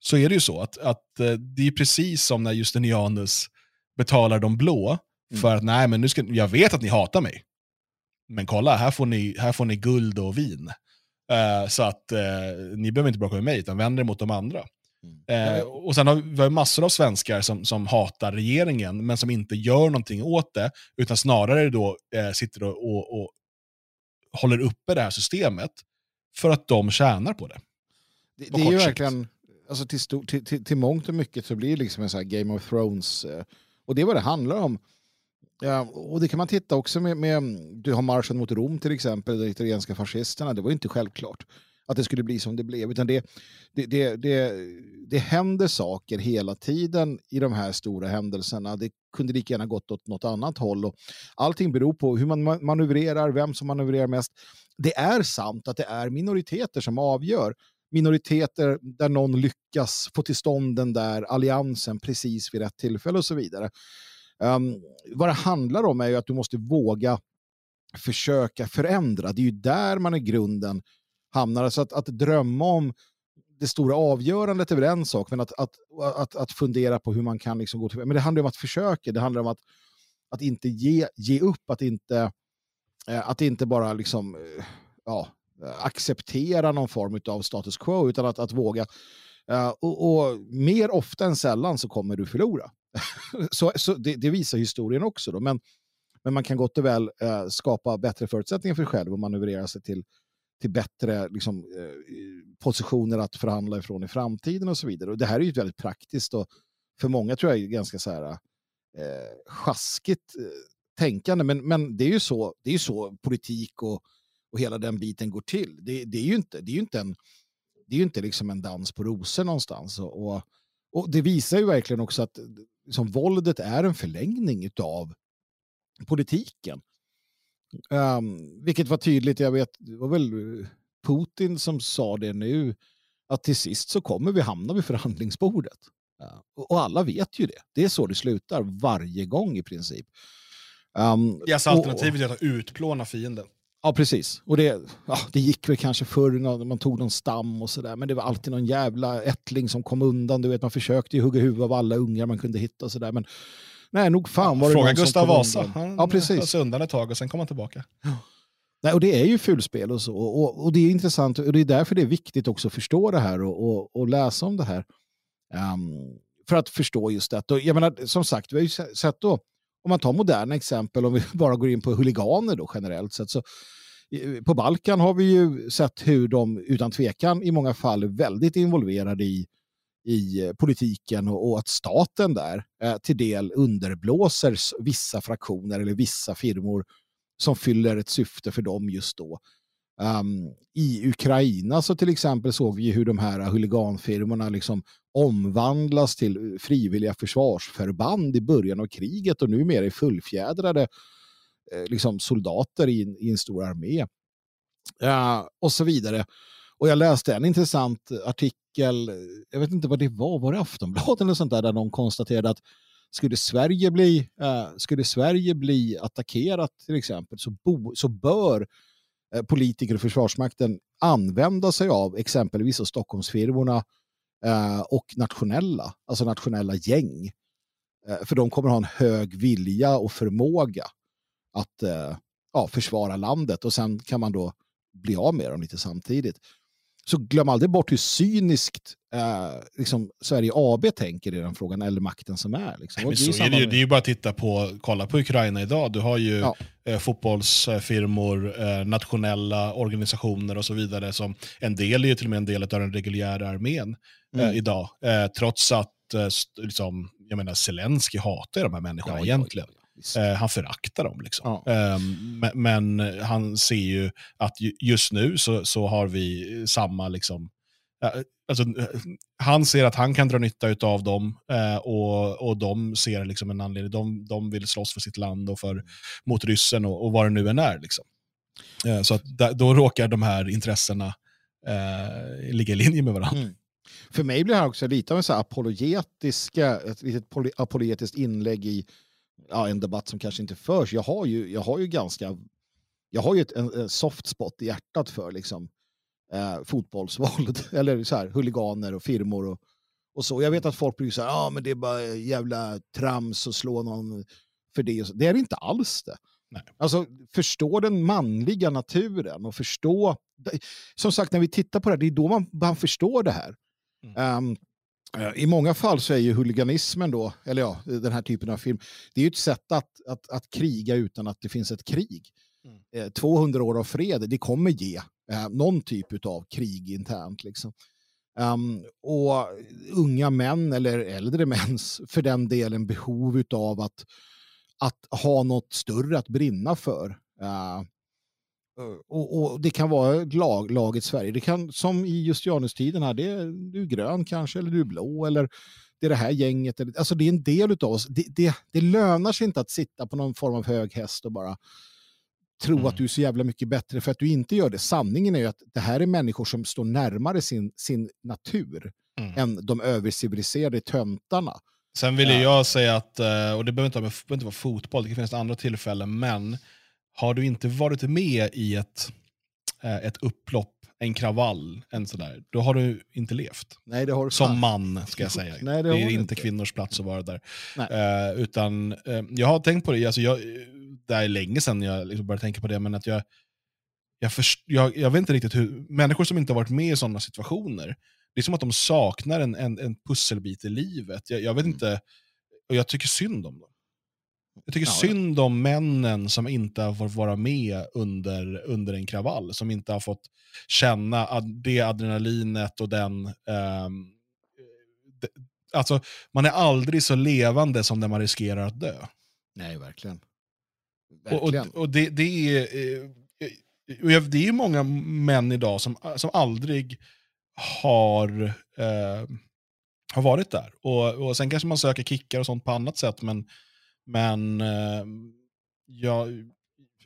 så är det ju så att, att eh, det är precis som när Justinianus betalar de blå, mm. för att nej, men nu ska, jag vet att ni hatar mig, men kolla, här får ni, här får ni guld och vin. Uh, så att uh, ni behöver inte bråka med mig, utan vänder er mot de andra. Mm. Eh, och sen har vi massor av svenskar som, som hatar regeringen, men som inte gör någonting åt det, utan snarare då eh, sitter och, och, och, håller uppe det här systemet för att de tjänar på det. Det, det är ju verkligen, alltså till, stor, till, till, till mångt och mycket så blir det liksom en sån här Game of Thrones, eh, och det är vad det handlar om. Ja, och det kan man titta också med, med du har marschen mot Rom till exempel, de italienska fascisterna, det var ju inte självklart att det skulle bli som det blev. Utan det, det, det, det, det händer saker hela tiden i de här stora händelserna. Det kunde lika gärna gått åt något annat håll. Och allting beror på hur man manövrerar, vem som manövrerar mest. Det är sant att det är minoriteter som avgör. Minoriteter där någon lyckas få till stånd den där alliansen precis vid rätt tillfälle och så vidare. Um, vad det handlar om är ju att du måste våga försöka förändra. Det är ju där man i grunden hamnar. Så att, att drömma om det stora avgörandet är väl en sak, men att, att, att, att fundera på hur man kan liksom gå till... Men det handlar om att försöka, det handlar om att, att inte ge, ge upp, att inte, eh, att inte bara liksom, eh, ja, acceptera någon form av status quo, utan att, att våga. Eh, och, och, mer ofta än sällan så kommer du förlora. så, så det, det, visar historien också. Då. Men, men man kan gott och väl skapa bättre förutsättningar för sig själv och manövrera sig till, till bättre liksom, eh, positioner att förhandla ifrån i framtiden och så vidare. Och det här är ju väldigt praktiskt och för många tror jag är ganska så här eh, sjaskigt eh, tänkande. Men, men det är ju så, det är så politik och, och hela den biten går till. Det, det är ju inte, det är inte en det är ju inte liksom en dans på rosor någonstans. Och, och, och det visar ju verkligen också att liksom, våldet är en förlängning av politiken. Um, vilket var tydligt, jag vet, det var väl Putin som sa det nu, att till sist så kommer vi hamna vid förhandlingsbordet. Uh, och alla vet ju det. Det är så det slutar varje gång i princip. Um, yes, alternativet är att utplåna fienden. Ja, precis. Och det, ja, det gick väl kanske förr när man tog någon stam och sådär. Men det var alltid någon jävla ättling som kom undan. Du vet, man försökte ju hugga huvudet av alla ungar man kunde hitta och sådär. Men nej, nog fan var det Fråga Gustav Vasa. Han ja, precis. höll sig undan ett tag och sen kom han tillbaka. Nej, och det är ju fulspel och så. Och, och, det är intressant och det är därför det är viktigt också att förstå det här och, och, och läsa om det här. Um, för att förstå just det. Och jag menar, som sagt, vi har ju sett då om man tar moderna exempel, om vi bara går in på huliganer då generellt sett, så på Balkan har vi ju sett hur de utan tvekan i många fall är väldigt involverade i, i eh, politiken och, och att staten där eh, till del underblåser vissa fraktioner eller vissa firmor som fyller ett syfte för dem just då. Um, I Ukraina så till exempel såg vi hur de här huliganfirmorna liksom omvandlas till eh, frivilliga försvarsförband i början av kriget och numera är fullfjädrade eh, liksom soldater i, i, en stor armé. Uh, och så vidare. Och jag läste en intressant artikel, jag vet inte vad det var, var det Aftonbladet eller sånt där, där de konstaterade att skulle Sverige bli, eh, skulle Sverige bli attackerat till exempel så, bo, så bör eh, politiker och Försvarsmakten använda sig av exempelvis Stockholmsfirmorna Eh, och nationella, alltså nationella gäng. Eh, för de kommer ha en hög vilja och förmåga att eh, ja, försvara landet och sen kan man då bli av med dem lite samtidigt. Så glöm aldrig bort hur cyniskt eh, liksom Sverige AB tänker i den frågan, eller makten som är. Liksom. Nej, så är det, ju, det är ju bara att titta på, kolla på Ukraina idag. Du har ju ja. eh, fotbollsfirmor, eh, nationella organisationer och så vidare. Som en del är ju till och med en del av den reguljära armén eh, mm. idag. Eh, trots att eh, liksom, jag menar, Zelensky hatar de här människorna ja, egentligen. Ja, Eh, han föraktar dem. Liksom. Ja. Eh, men, men, han ser ju att just nu så, så har vi samma... Liksom, alltså, han ser att han kan dra nytta av dem eh, och, och de ser liksom en anledning. De, de vill slåss för sitt land och för, mot ryssen och, och vad det nu än är. Liksom. Eh, så att då råkar de här intressena eh, ligga i linje med varandra. Mm. För mig blir det här också lite av en så apologetiska, ett litet apologetiskt inlägg i ja, en debatt som kanske inte förs. Jag har ju, jag har ju ganska, jag har ju ett, en, en soft spot i hjärtat för liksom, eh, fotbollsvåld, eller så här, huliganer och firmor och, och så. Jag vet att folk brukar säga ja men det är bara jävla trams och slå någon för det. Det är inte alls det. Nej. Alltså förstå den manliga naturen och förstå, som sagt när vi tittar på det här, det är då man, man förstår det här. Mm. Um, i många fall så är ju huliganismen då, eller ja, den här typen av film, det är ju ett sätt att, att, att kriga utan att det finns ett krig. Mm. 200 år av fred, det kommer ge eh, någon typ av krig internt. Liksom. Um, och unga män eller äldre mäns för den delen behov av att, att ha något större att brinna för. Uh, och, och, det kan vara lag, laget Sverige. Det kan, som i just Janustiden här, det är, du är grön kanske, eller du är blå, eller det är det här gänget. Eller, alltså det är en del av oss. Det, det, det lönar sig inte att sitta på någon form av hög häst och bara tro mm. att du är så jävla mycket bättre för att du inte gör det. Sanningen är ju att det här är människor som står närmare sin, sin natur mm. än de överciviliserade töntarna. Sen vill ja. jag säga att, eh, och det behöver inte, behöver inte vara fotboll, det finns andra tillfällen, men har du inte varit med i ett, eh, ett upplopp, en kravall, en sådär, då har du inte levt. Nej, det har du Som man, ska jag säga. Nej, det, det är inte, inte kvinnors plats att vara där. Uh, utan uh, Jag har tänkt på det, alltså jag, det är länge sedan jag liksom började tänka på det, men att jag, jag, först, jag, jag vet inte riktigt hur, människor som inte har varit med i sådana situationer, det är som att de saknar en, en, en pusselbit i livet. Jag, jag vet mm. inte, och jag tycker synd om dem. Jag tycker Ja. synd om männen som inte har fått vara med under, under en kravall, som inte har fått känna ad- det adrenalinet och den... ehm, det, alltså, man är aldrig så levande som när man riskerar att dö. Nej, verkligen. Och, och, Verkligen. och det, det är... eh, och det är ju många män idag som, som aldrig har, eh, har varit där. Och, och Sen kanske man söker kickar och sånt på annat sätt, men, men eh, jag,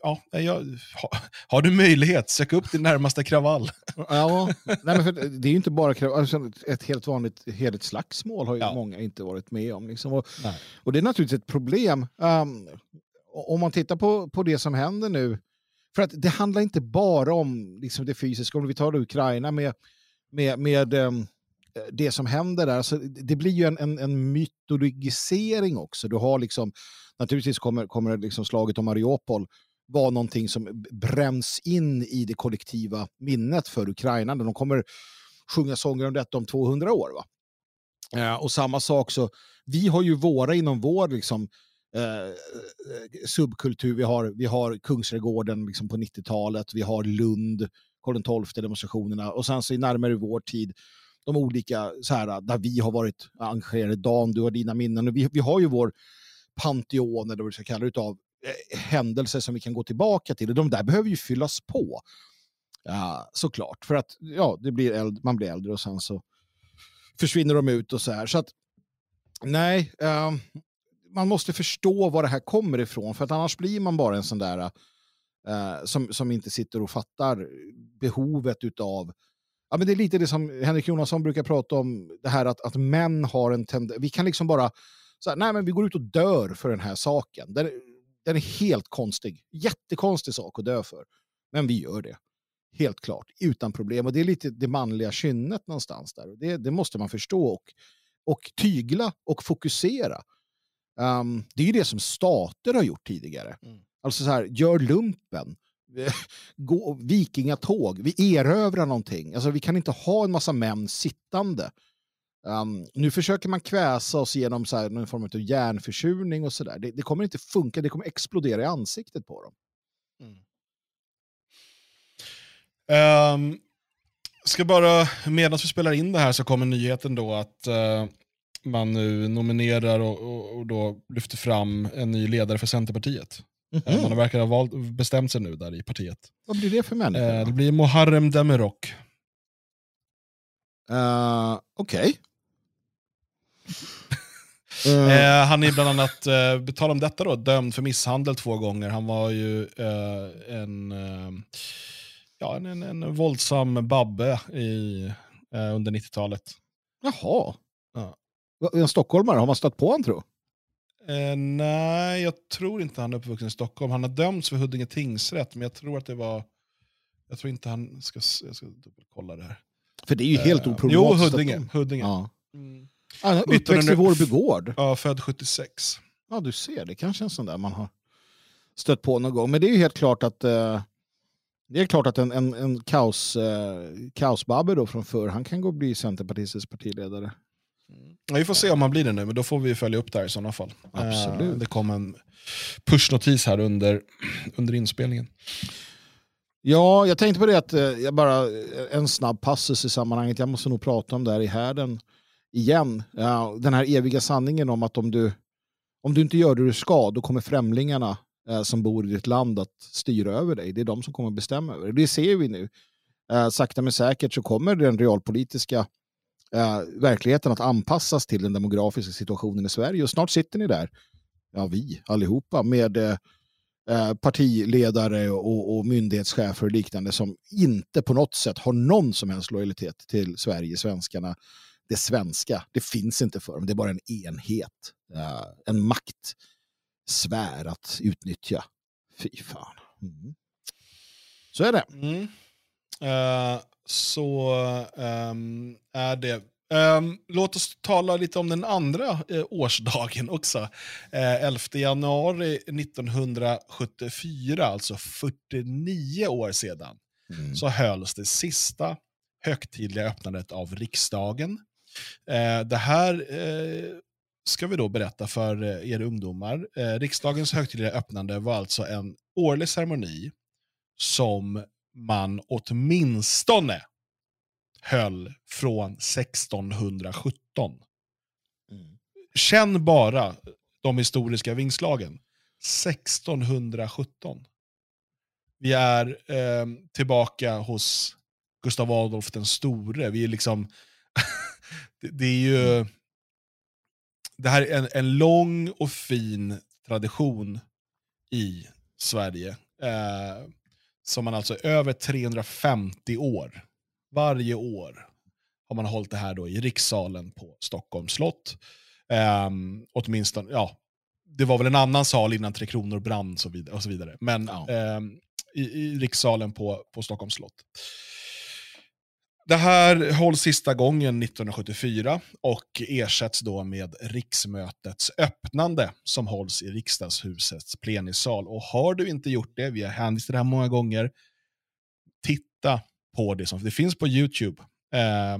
ja, jag, ha, har du möjlighet, sök upp din närmaste kravall. Ja, nej, men för det är ju inte bara krav- alltså, ett helt vanligt heligt slagsmål har ju Ja. många inte varit med om. Liksom. Och, och det är naturligtvis ett problem. Um, om man tittar på, på det som händer nu, för att det handlar inte bara om liksom, det fysiska, om vi tar Ukraina med, med, med ehm, Eh, det som händer där, alltså, så det blir ju en, en, en mytologisering också. Du har liksom, naturligtvis kommer, kommer liksom slaget om Mariupol vara någonting som bränns in i det kollektiva minnet för Ukraina. De kommer sjunga sånger om detta om 200 år. Va? Eh, och samma sak så, vi har ju våra inom vår liksom, eh, eh subkultur. Vi har, vi har Kungsträdgården liksom på 90-talet, vi har Lund, Karl XII demonstrationerna och sen så i närmare vår tid de olika så här, där vi har varit engagerade. Dan, du har dina minnen. Och vi, vi har ju vår panteon, eller vad vi ska kalla det, av eh, händelser som vi kan gå tillbaka till. Och de där behöver ju fyllas på. uh, såklart, för att ja, det blir äldre, man blir äldre och sen så försvinner de ut och så här. Så att, nej, uh, man måste förstå var det här kommer ifrån, för att annars blir man bara en sån där uh, som, som inte sitter och fattar behovet utav Ja, men det är lite det som Henrik Jonasson brukar prata om, det här att, att män har en tendens, vi kan liksom bara, så här, nej men vi går ut och dör för den här saken. Den, är- den är helt konstig, jättekonstig sak att dö för. Men vi gör det, helt klart, utan problem. Och det är lite det manliga kynnet någonstans där. Det, det måste man förstå och, och tygla och fokusera. Ehm, det är ju det som stater har gjort tidigare. Mm. Alltså så här, gör lumpen. Eh, gå, vikingatåg, vi erövrar någonting. Alltså, vi kan inte ha en massa män sittande. Um, nu försöker man kväsa oss genom så här, någon form av hjärnförsurning och sådär. Det, det kommer inte funka, det kommer explodera i ansiktet på dem. Um, ska bara, medan vi spelar in det här så kommer nyheten då att uh, man nu nominerar och, och, och då lyfter fram en ny ledare för Centerpartiet. Eh, Man verkar ha valt, bestämt sig nu där i partiet. Vad blir det för människor? Eh, det blir Muharrem Demirok. Eh, Okej. Eh, Eh, han är bland annat, eh, på tal om detta då, dömd för misshandel två gånger. Han var ju eh, en, eh, ja, en, en, en våldsam babbe i, under 90-talet. Jaha. Ja. En stockholmare, har man stött på honom tro? Eh, nej, jag tror inte han är uppvuxen i Stockholm. Han har dömts för Huddinge tingsrätt, men jag tror att det var... Jag tror inte han... Ska, jag ska dubbelkolla det här. För det är ju helt Eh, oproblematiskt. Jo, att Huddinge. de- Huddinge. Ja. Ja. Mm. Han är uppväxt i 1900 Vårbygård. ja, född 76. Ja, du ser. Det kanske är en sån där man har stött på någon gång. Men det är ju helt klart att eh, det är klart att en, en, en kaos, eh, kaosbabbe då från förr, han kan gå och bli Centerpartistisk partiledare. Ja, vi får se om han blir det nu, men då får vi följa upp det här i sådana fall. Absolut. Eh, det kom en pushnotis här under, under inspelningen. Ja, jag tänkte på det att eh, jag bara en snabb passus i sammanhanget. Jag måste nog prata om det här i härden igen. Den här eviga sanningen om att om du, om du inte gör det du ska, då kommer främlingarna eh, som bor i ditt land att styra över dig. Det är de som kommer bestämma över dig. Det ser vi nu. Eh, sakta men säkert så kommer den realpolitiska eh, verkligheten att anpassas till den demografiska situationen i Sverige. Och snart sitter ni där, ja vi allihopa, med eh, eh, partiledare och, och myndighetschefer och liknande som inte på något sätt har någon som helst lojalitet till Sverige, svenskarna, det svenska. Det finns inte för dem, det är bara en enhet, eh, en maktsfär att utnyttja. Fy fan. Mm. Så är det. Mm. Uh, så ehm, är det. Ehm, låt oss tala lite om den andra eh, årsdagen också. Uh, 11 januari 1974, alltså 49 år sedan, Mm. så hölls det sista högtidliga öppnandet av riksdagen. Eh, det här eh, ska vi då berätta för eh, er ungdomar. Eh, riksdagens högtidliga öppnande var alltså en årlig ceremoni som man åtminstone höll från 1617. Mm. Känn bara de historiska vingslagen. 1617. Vi är eh, tillbaka hos Gustav Adolf den store. Vi är liksom... det, det, är ju... Det här är en, en lång och fin tradition i Sverige. Eh, som man alltså över 350 år, varje år, har man hållit det här då i rikssalen på Stockholms slott. Eh, åtminstone, ja, det var väl en annan sal innan Tre Kronor brann och så vidare. Och så vidare. Men Ja. eh, i, i rikssalen på, på Stockholms slott. Det här hålls sista gången 1974 och ersätts då med riksmötets öppnande som hålls i riksdagshusets plenisal. Och har du inte gjort det, vi har hänvisat till det här många gånger, titta på det som det finns på YouTube. Eh,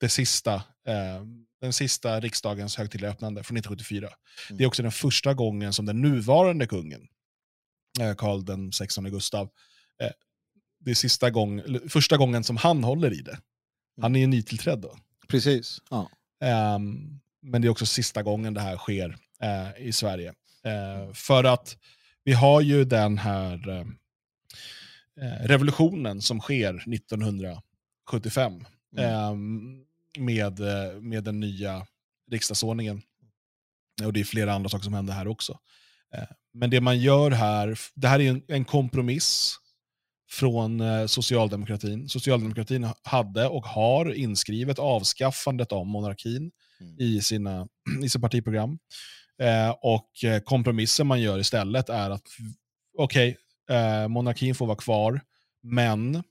det sista, eh, den sista riksdagens högtidliga öppnande från 1974. Det är också den första gången som den nuvarande kungen, eh, Karl den 16 Gustav, eh, det är sista gång, första gången som han håller i det. Han är ju nytillträdd då. Precis. Ja. Ehm, men det är också sista gången det här sker eh, i Sverige. Eh, för att vi har ju den här eh, revolutionen som sker 1975 ehm, med, eh, med den nya riksdagsordningen. Och det är flera andra saker som händer här också. Men det man gör här, det här är en, en kompromiss från eh, socialdemokratin. Socialdemokratin hade och har inskrivet avskaffandet av monarkin Mm. i, sina, i sitt partiprogram. Eh, och eh, kompromissen man gör istället är att okej, eh, monarkin får vara kvar, men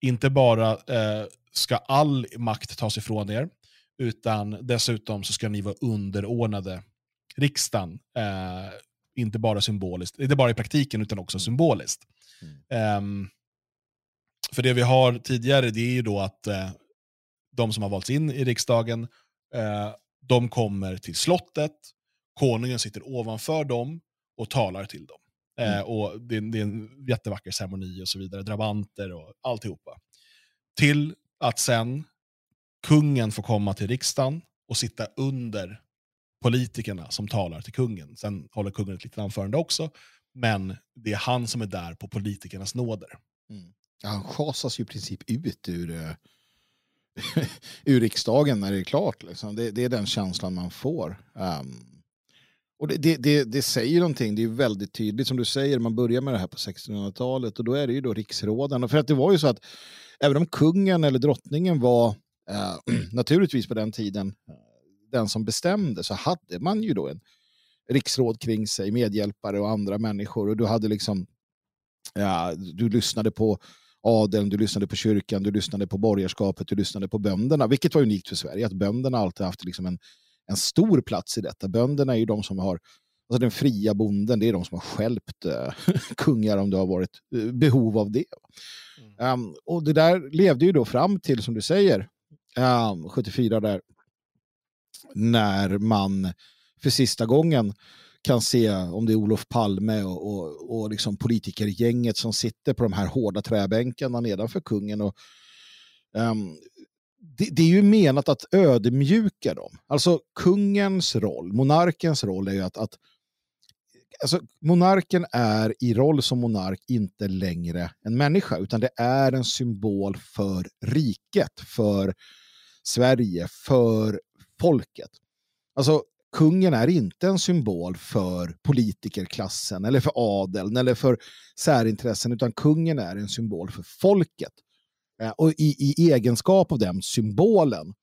inte bara eh, ska all makt tas ifrån er, utan dessutom så ska ni vara underordnade riksdagen. Eh, inte bara symboliskt, inte bara i praktiken utan också symboliskt. Mm. Ehm, för det vi har tidigare det är ju då att eh, de som har valts in i riksdagen, eh, de kommer till slottet, konungen sitter ovanför dem och talar till dem. Eh, Mm. och det, är- det är en jättevacker ceremoni och så vidare, drabanter och alltihopa. Till att sen kungen får komma till riksdagen och sitta under politikerna som talar till kungen. Sen håller kungen ett litet anförande också, men det är han som är där på politikernas nåder. Mm. Ja, han schasas ju i princip ut ur, eh, ur riksdagen när det är klart. Liksom. Det, det är den känslan man får. Um, och det, det, det, det säger någonting, det är väldigt tydligt som du säger, man börjar med det här på 1600-talet och då är det ju då riksråden. Och för att det var ju så att även om kungen eller drottningen var eh, naturligtvis på den tiden eh, den som bestämde så hade man ju då en riksråd kring sig, medhjälpare och andra människor och du hade liksom ja, du lyssnade på adeln, du lyssnade på kyrkan, du lyssnade på borgerskapet, du lyssnade på bönderna, vilket var unikt för Sverige, att bönderna alltid haft liksom en, en stor plats i detta. Bönderna är ju de som har, alltså den fria bonden, det är de som har skälpt eh, kungar om det har varit eh, behov av det. Um, och det där levde ju då fram till, som du säger, um, 74 där, när man för sista gången kan se om det är Olof Palme och, och, och liksom politikergänget som sitter på de här hårda träbänkarna nedanför kungen. Och, um, det, det är ju menat att ödmjuka dem. Alltså kungens roll, monarkens roll är ju att, att alltså, monarken är i roll som monark inte längre en människa, utan det är en symbol för riket, för Sverige, för folket. Alltså, kungen är inte en symbol för politikerklassen eller för adeln eller för särintressen, utan kungen är en symbol för folket. Eh, Och i, i egenskap av den symbolen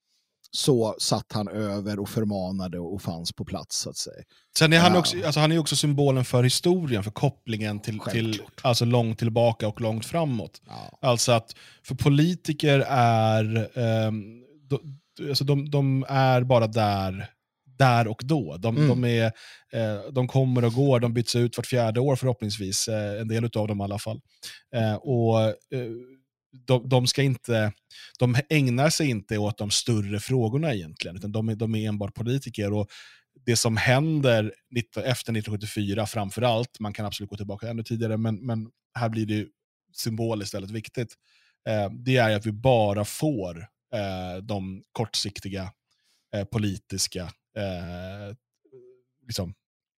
så satt han över och förmanade och fanns på plats så att säga. Sen är han, Ja. också, alltså han är också symbolen för historien, för kopplingen till, till alltså långt tillbaka och långt framåt. Ja. Alltså att för politiker är, ehm, de, alltså de, de är bara där, där och då. De, Mm. de, är, eh, de kommer och går, de byts ut vart fjärde år förhoppningsvis, eh, en del av dem i alla fall. Eh, och de, de, ska inte, de ägnar sig inte åt de större frågorna egentligen, utan de är, de är enbart politiker. Och det som händer efter 1974 framför allt, man kan absolut gå tillbaka ännu tidigare, men, men här blir det symboliskt väldigt viktigt, det är att vi bara får de kortsiktiga politiska eh, liksom,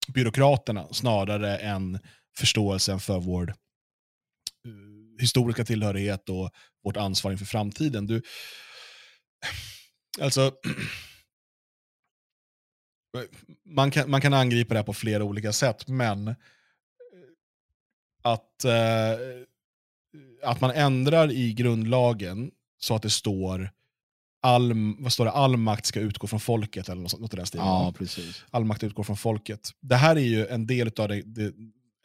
byråkraterna snarare än förståelsen för vår uh, historiska tillhörighet och vårt ansvar inför framtiden. Du, alltså, man, kan, man kan angripa det här på flera olika sätt, men eh, att, eh, att man ändrar i grundlagen så att det står all, vad står det, all makt ska utgå från folket, eller något, något i den stilen. Ja, precis. All makt utgår från folket. Det här är ju en del av det, det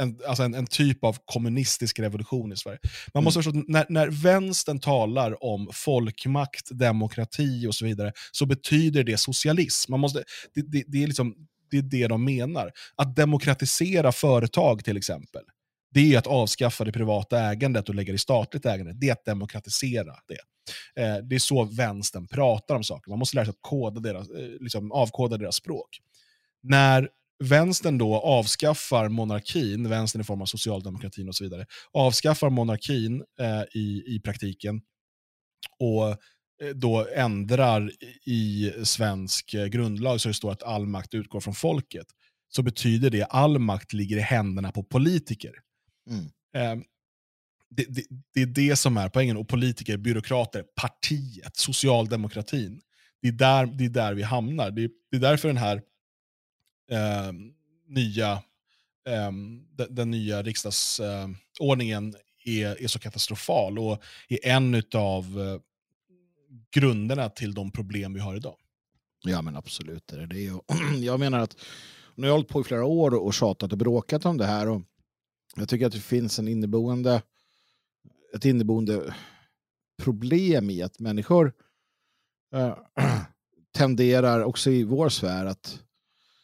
en, alltså en, en, typ av kommunistisk revolution i Sverige. Man måste mm. förstå att när, när vänstern talar om folkmakt, demokrati och så vidare, så betyder det socialism. Man måste, det, det, det, är liksom, det är det de menar. Att demokratisera företag till exempel, det är att avskaffa det privata ägandet och lägga det i statligt ägande. Det är att demokratisera det. Eh, det är så vänstern pratar om saker. Man måste lära sig att koda deras, eh, liksom avkoda deras språk. När vänstern då avskaffar monarkin, vänstern i form av socialdemokratin och så vidare, avskaffar monarkin eh, i, i praktiken och eh, då ändrar i svensk eh, grundlag så det står att all makt utgår från folket, så betyder det att all makt ligger i händerna på politiker. Mm. Eh, det, det, det, är det som är poängen. Och politiker, byråkrater, partiet, socialdemokratin. Det är där, det är där vi hamnar. Det, det är därför den här eh, nya, eh, den, den, nya riksdagsordningen är, är så katastrofal och är en av eh, grunderna till de problem vi har idag. Ja men absolut. Det är det. Jag menar att nu har jag hållit på i flera år och tjatat och bråkat om det här. Och jag tycker att det finns en inneboende, ett inneboende problem i att människor äh, tenderar också i vår sfär att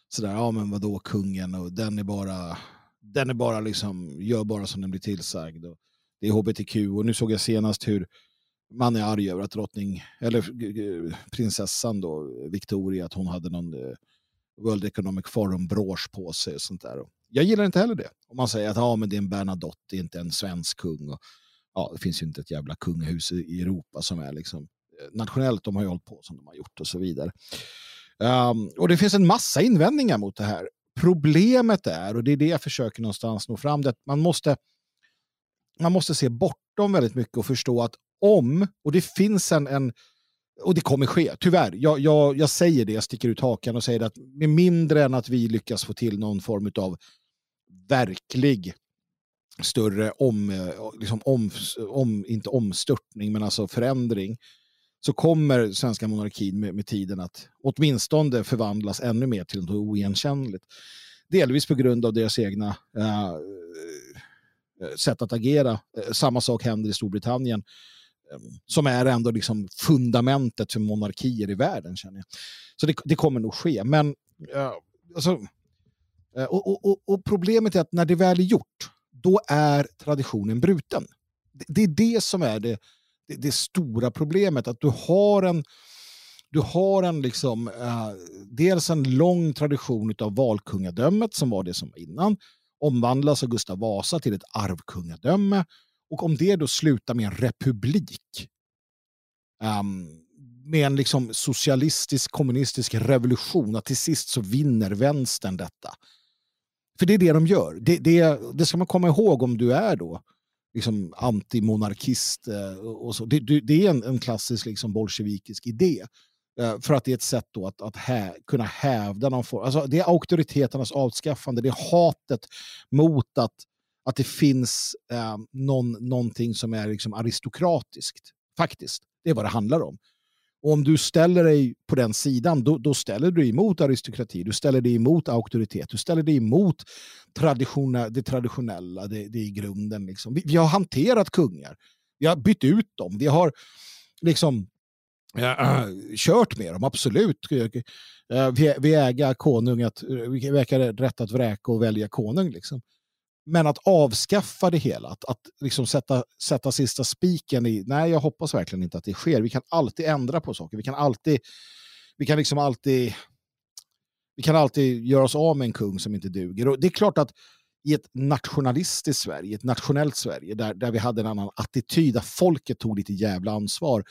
sådär, ja men vadå kungen och den är bara, den är bara liksom, gör bara som den blir tillsagd. Och det är hbtq och nu såg jag senast hur man är arg över att drottning, eller eh, prinsessan då, Victoria, att hon hade någon eh, World Economic Forum-brosch på sig och sånt där. Jag gillar inte heller det. Om man säger att ah, men det är en Bernadotte, det är inte en svensk kung. Och, ja, det finns ju inte ett jävla kungahus i Europa som är liksom eh, nationellt, de har ju hållit på som de har gjort och så vidare. Um, och det finns en massa invändningar mot det här. Problemet är, och det är det jag försöker någonstans nå fram, att man måste, man måste se bortom väldigt mycket och förstå att om, och det finns en, en och det kommer ske, tyvärr. Jag, jag, jag säger det, jag sticker ut hakan och säger att med mindre än att vi lyckas få till någon form av verklig större om, eh, liksom om, om, inte omstörtning, men alltså förändring, så kommer svenska monarkin med, med tiden att åtminstone förvandlas ännu mer till något oigenkännligt. Delvis på grund av deras egna äh, sätt att agera. Eh, samma sak händer i Storbritannien ehm, som är ändå liksom fundamentet för monarkier i världen. känner jag. Så det, det kommer nog ske. Men äh, alltså, Eh, och, och, och, problemet är att när det väl är gjort, då är traditionen bruten. Det, det är det som är det det, det stora problemet. Att du har en, du har en liksom, eh, dels en lång tradition av valkungadömet som var det som var innan. Omvandlas av Gustav Vasa till ett arvkungadöme. Och om det då slutar med en republik. Um, med en liksom socialistisk kommunistisk revolution. Att till sist så vinner vänstern detta. För det är det de gör. Det, det, det ska man komma ihåg om du är då liksom antimonarkist. Eh, och så. Det, det är en, en, klassisk liksom bolsjevikisk idé. Eh, för att det är ett sätt då att, att hä, kunna hävda någon form. Alltså det är auktoriteternas avskaffande, det är hatet mot att, att det finns eh, någon, någonting som är liksom aristokratiskt. Faktiskt, det är vad det handlar om. Och om du ställer dig på den sidan, då, då, ställer du dig emot aristokrati, du ställer dig emot auktoritet, du ställer dig emot traditiona, det traditionella, det, det i grunden. Liksom. Vi, vi, har hanterat kungar, vi har bytt ut dem, vi har liksom äh, kört med dem, absolut. Äh, vi, vi äger konung, att, vi äger rätt att vräka och välja konung. Liksom. Men att avskaffa det hela, att, att liksom sätta, sätta sista spiken i, nej jag hoppas verkligen inte att det sker. Vi kan alltid ändra på saker, vi kan alltid, vi kan liksom alltid Vi kan alltid göra oss av med en kung som inte duger. Och det är klart att i ett nationalistiskt Sverige, ett nationellt Sverige, där, där vi hade en annan attityd, där folket tog lite jävla ansvar.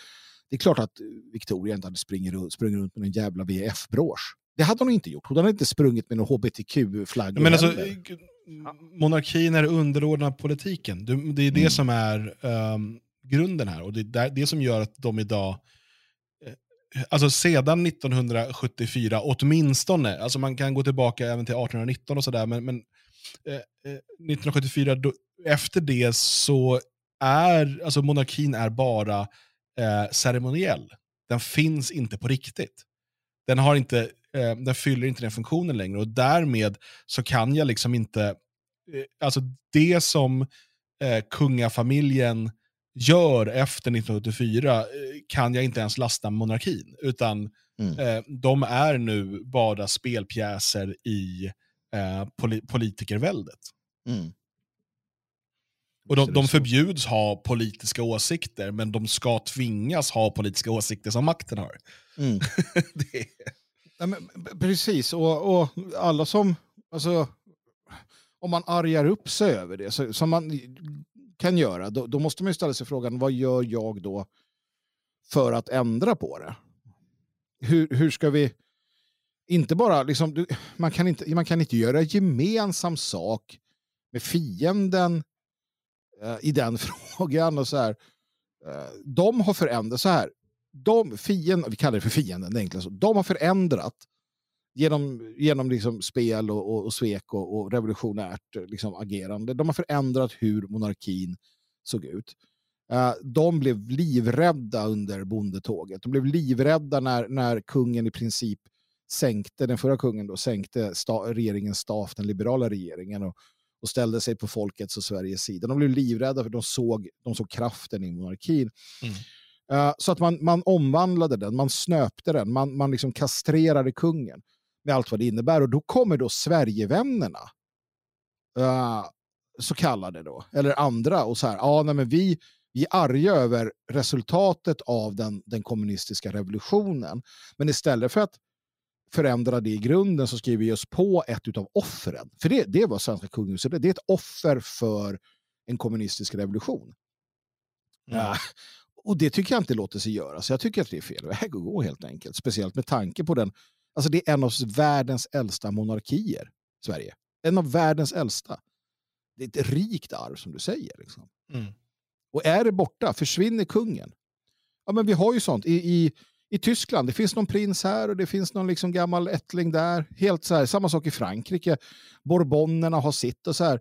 Det är klart att Victoria inte hade sprungit, runt med en jävla VF-brosch. Det hade hon inte gjort. Hon hade inte sprungit med någon hbtq-flagga. Men alltså, monarkin är underordnad politiken. Det är det mm. som är um, grunden här. Och det är det som gör att de idag eh, alltså sedan 1974 åtminstone, alltså man kan gå tillbaka även till 1819 och sådär, men, men eh, 1974, eh, då, efter det så är, alltså monarkin är bara eh, ceremoniell. Den finns inte på riktigt. Den, har inte, eh, den fyller inte den funktionen längre och därmed så kan jag liksom inte, eh, alltså det som eh, kungafamiljen gör efter 1984 eh, kan jag inte ens lasta monarkin, utan mm. eh, de är nu bara spelpjäser i eh, poli politikerväldet. Mm. Och de, de förbjuds ha politiska åsikter, men de ska tvingas ha politiska åsikter som makten har. Mm. är ja, men, precis, och, och, alla som... Alltså, om man argar upp sig över det, så, som man kan göra, då, då, måste man ställa sig frågan, vad gör jag då för att ändra på det? Hur, hur ska vi... Inte bara, liksom, man, kan inte, man kan inte göra gemensam sak med fienden eh, i den frågan. och så här. Eh, De har förändrat, så här, de fienden, vi kallar det för fienden, det enklast, de har förändrat genom, genom liksom spel och, och, och svek och, och revolutionärt liksom agerande. De har förändrat hur monarkin såg ut. Eh, de blev livrädda under bondetåget. De blev livrädda när, när kungen i princip sänkte, den förra kungen då, sänkte sta, regeringens staff, den liberala regeringen och, och ställde sig på folkets och Sveriges sida. De blev livrädda för de såg, de såg kraften i monarkin. Mm. Uh, så att man, man omvandlade den, man snöpte den, man, man liksom kastrerade kungen med allt vad det innebär. Och då kommer då Sverigevännerna, uh, så kallade då, eller andra, och så här, ja, nej, men vi, vi är arga över resultatet av den, den kommunistiska revolutionen. Men istället för att förändra det i grunden så skriver vi oss på ett av offren. För det, det var svenska kungahuset, det är ett offer för en kommunistisk revolution. Mm. Uh, och det tycker jag inte låter sig göra, så jag tycker att det är fel väg att gå helt enkelt. Speciellt med tanke på den Alltså det är en av världens äldsta monarkier, Sverige. En av världens äldsta. Det är ett rikt arv som du säger. Liksom. Mm. Och är det borta, försvinner kungen. Ja, men vi har ju sånt. I, i, I Tyskland, det finns någon prins här och det finns någon liksom gammal ättling där. Helt så här, samma sak i Frankrike. Bourbonerna har sitt och så här.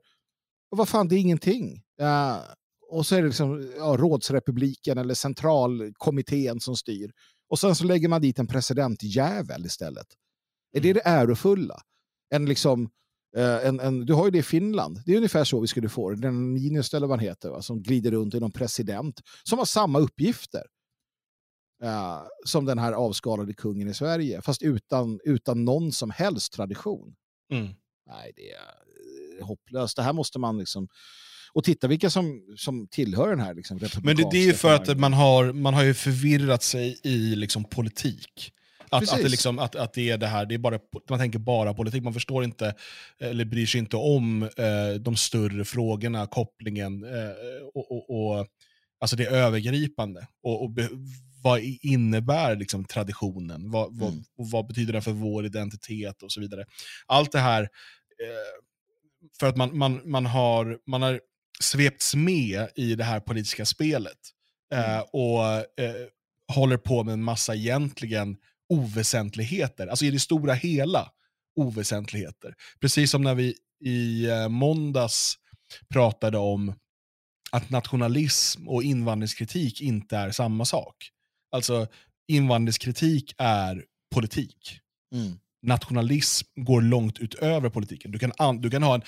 Och vad fan, det är ingenting. Ja, och så är det liksom, ja, rådsrepubliken eller centralkommittén som styr. Och sen så lägger man dit en presidentjävel istället. Är det mm. det ärofulla? En liksom, eh, en, en, du har ju det i Finland. Det är ungefär så vi skulle få det. Den Ninus eller vad han heter, va? som glider runt i någon president. Som har samma uppgifter. Uh, som den här avskalade kungen i Sverige. Fast utan, utan någon som helst tradition. Mm. Nej, det är hopplöst. Det här måste man liksom och titta vilka som, som tillhör den här liksom, Men det, det är ju för att man har, man har ju förvirrat sig i liksom, politik. Att, att, det liksom, att, att det är det här, det är bara, man tänker bara politik, man förstår inte, eller bryr sig inte om eh, de större frågorna, kopplingen eh, och, och, och, alltså det övergripande. Och, och be, vad innebär liksom traditionen? Vad, vad, mm. och vad betyder den för vår identitet och så vidare. Allt det här, eh, för att man, man, man, har, man har svepts med i det här politiska spelet. Eh, mm. och eh, håller på med en massa egentligen oväsentligheter. Alltså i det stora hela oväsentligheter. Precis som när vi i eh, måndags pratade om att nationalism och invandringskritik inte är samma sak. Alltså invandringskritik är politik. Mm nationalism går långt utöver politiken. Du kan, du kan ha en,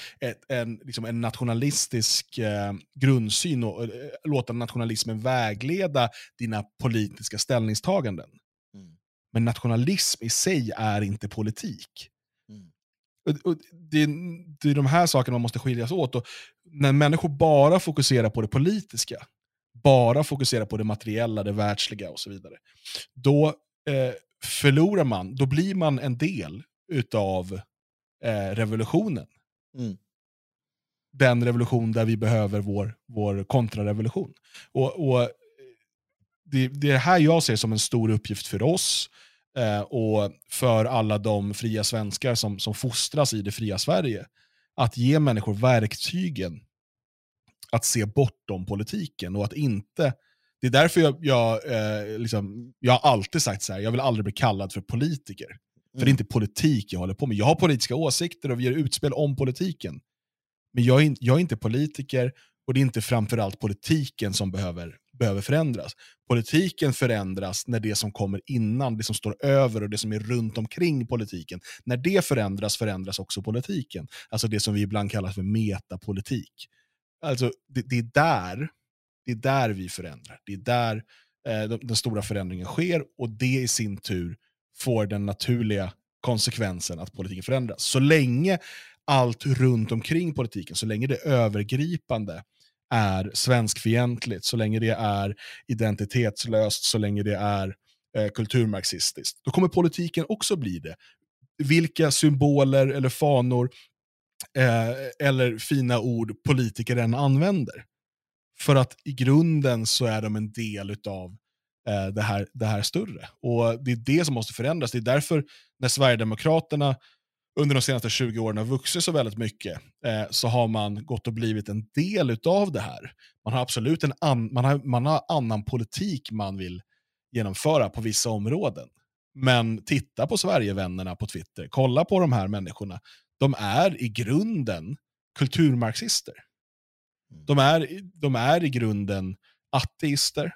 en, liksom en nationalistisk eh, grundsyn och eh, låta nationalismen vägleda dina politiska ställningstaganden. Mm. Men nationalism i sig är inte politik. Mm. Och, och det, det, är de här sakerna man måste skiljas åt. Och när människor bara fokuserar på det politiska, bara fokuserar på det materiella, det världsliga och så vidare, då eh, förlorar man, då blir man en del utav eh, revolutionen. Mm. Den revolution där vi behöver vår, vår kontrarevolution. Och, och det, det är det här jag ser som en stor uppgift för oss eh, och för alla de fria svenskar som, som fostras i det fria Sverige. Att ge människor verktygen att se bortom politiken och att inte det är därför jag, jag, eh, liksom, jag har alltid sagt så här, jag vill aldrig bli kallad för politiker. För det är Mm. inte politik jag håller på med. Jag har politiska åsikter och vi gör utspel om politiken. Men jag är, jag är inte politiker och det är inte framförallt politiken som behöver, behöver förändras. Politiken förändras när det som kommer innan, det som står över och det som är runt omkring politiken, när det förändras förändras också politiken. Alltså det som vi ibland kallar för metapolitik. Alltså det, det, är där, det är där vi förändrar. Det är där eh, den, den stora förändringen sker och det i sin tur får den naturliga konsekvensen att politiken förändras. Så länge allt runt omkring politiken, så länge det övergripande är svenskfientligt, så länge det är identitetslöst, så länge det är eh, kulturmarxistiskt, då kommer politiken också bli det. Vilka symboler eller fanor eh, eller fina ord politiker än använder. För att i grunden så är de en del av eh, det, här, det här större. Och det är det som måste förändras. Det är därför när Sverigedemokraterna under de senaste 20 åren har vuxit så väldigt mycket, eh, så har man gått och blivit en del av det här. Man har absolut en an, man har, man har annan politik man vill genomföra på vissa områden. Men titta på Sverigevännerna på Twitter, kolla på de här människorna. De är i grunden kulturmarxister. Mm. De är, de är i grunden ateister.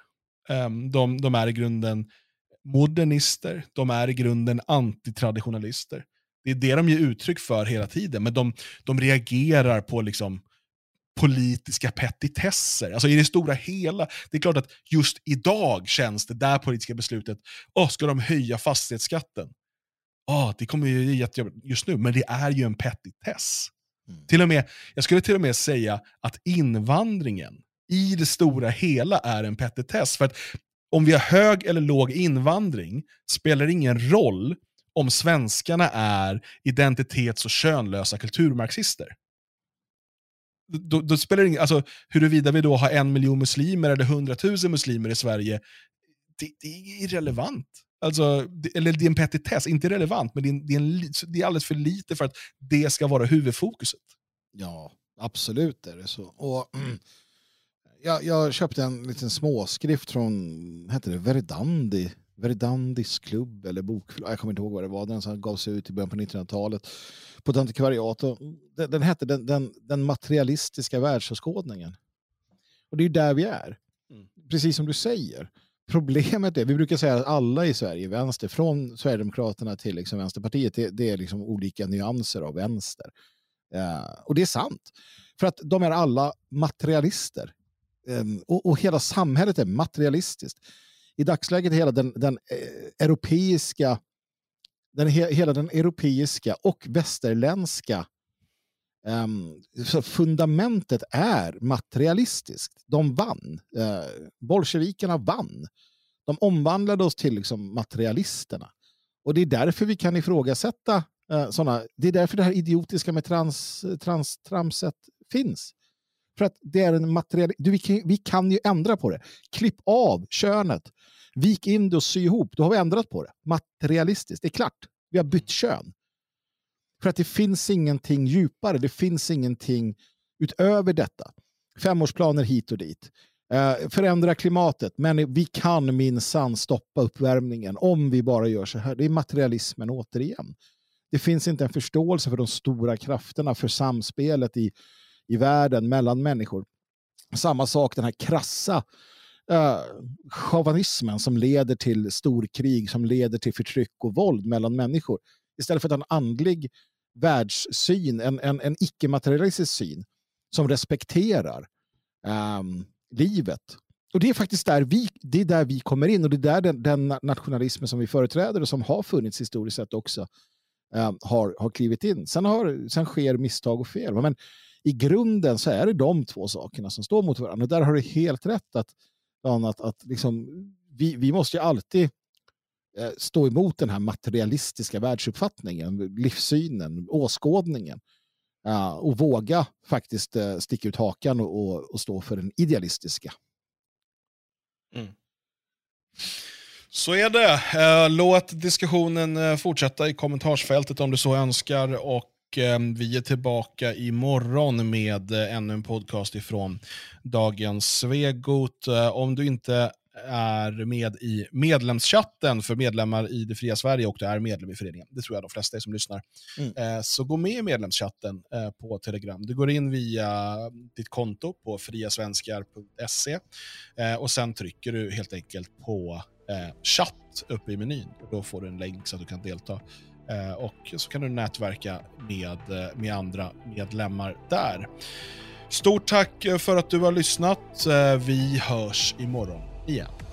Ehm, de, de är i grunden modernister. De är i grunden antitraditionalister. Det är det de ger uttryck för hela tiden, men de, de reagerar på liksom politiska petitesser. Alltså i det stora hela. Det är klart att just idag känns det där politiska beslutet, oh, ska de höja fastighetsskatten? Oh, det kommer ju jättejobbigt just nu, men det är ju en petitess. Mm. Till och med, jag skulle till och med säga att invandringen i det stora hela är en petitess. För att om vi har hög eller låg invandring spelar ingen roll om svenskarna är identitets och könlösa kulturmarxister. Då, då spelar det ingen, alltså, huruvida vi då har en miljon muslimer eller hundratusen muslimer i Sverige, det, det är irrelevant. Alltså, eller det är en petitess, inte relevant, men det är, det, är en, det är alldeles för lite för att det ska vara huvudfokuset. Ja, absolut är det så. Och, jag, jag köpte en liten småskrift från, hette det Verdandi? Verdandis klubb eller bokförlag, jag kommer inte ihåg vad det var, den som gavs ut i början på 1900-talet på ett antikvariat. Och den, den hette den, den, den materialistiska världsåskådningen. Och det är där vi är. Mm. Precis som du säger. Problemet är, vi brukar säga att alla i Sverige, vänster, från Sverigedemokraterna till liksom Vänsterpartiet, det, det är liksom olika nyanser av vänster. Uh, och det är sant. För att de är alla materialister. Um, och, och hela samhället är materialistiskt. I dagsläget är hela den, den eh, europeiska den, he, hela den europeiska och västerländska um, fundamentet är materialistiskt. De vann. Uh, bolsjevikerna vann. De omvandlade oss till liksom, materialisterna. Och det är därför vi kan ifrågasätta uh, sådana. Det är därför det här idiotiska med trans, trans, tramset finns. För att det är en material... Du, vi, kan, vi kan ju ändra på det. Klipp av könet. Vik in det och sy ihop. Då har vi ändrat på det. Materialistiskt. Det är klart. Vi har bytt kön. För att det finns ingenting djupare. Det finns ingenting utöver detta. Femårsplaner hit och dit. Eh, förändra klimatet. Men vi kan minsann stoppa uppvärmningen om vi bara gör så här. Det är materialismen återigen. Det finns inte en förståelse för de stora krafterna, för samspelet i i världen mellan människor. Samma sak den här krassa eh, chauvinismen som leder till storkrig, som leder till förtryck och våld mellan människor. Istället för att ha en andlig världssyn, en, en, en icke-materialistisk syn som respekterar um, livet. Och det är faktiskt där vi, det är där vi kommer in och det är där den, den nationalismen som vi företräder och som har funnits historiskt sett också um, har, har klivit in. Sen, har, sen sker misstag och fel. Men i grunden så är det de två sakerna som står mot varandra. Och där har du helt rätt att, att, att liksom, vi, vi måste ju alltid Eh, stå emot den här materialistiska världsuppfattningen, livssynen, åskådningen. Och våga faktiskt eh, sticka ut hakan och, stå för den idealistiska. Mm. Så är det. Eh, låt diskussionen fortsätta i kommentarsfältet om du så önskar. Och vi är tillbaka imorgon med ännu en podcast ifrån dagens Svegot. Om du inte är med i medlemschatten för medlemmar i det fria Sverige och du är medlem i föreningen. Det tror jag de flesta är som lyssnar. Mm. Eh, så gå med i medlemschatten eh, på Telegram. Du går in via ditt konto på friasvenskar.se eh, och sen trycker du helt enkelt på chatt uppe i menyn. Då får du en länk så att du kan delta. Och så kan du nätverka med, med andra medlemmar där. Stort tack för att du har lyssnat. Vi hörs imorgon igen.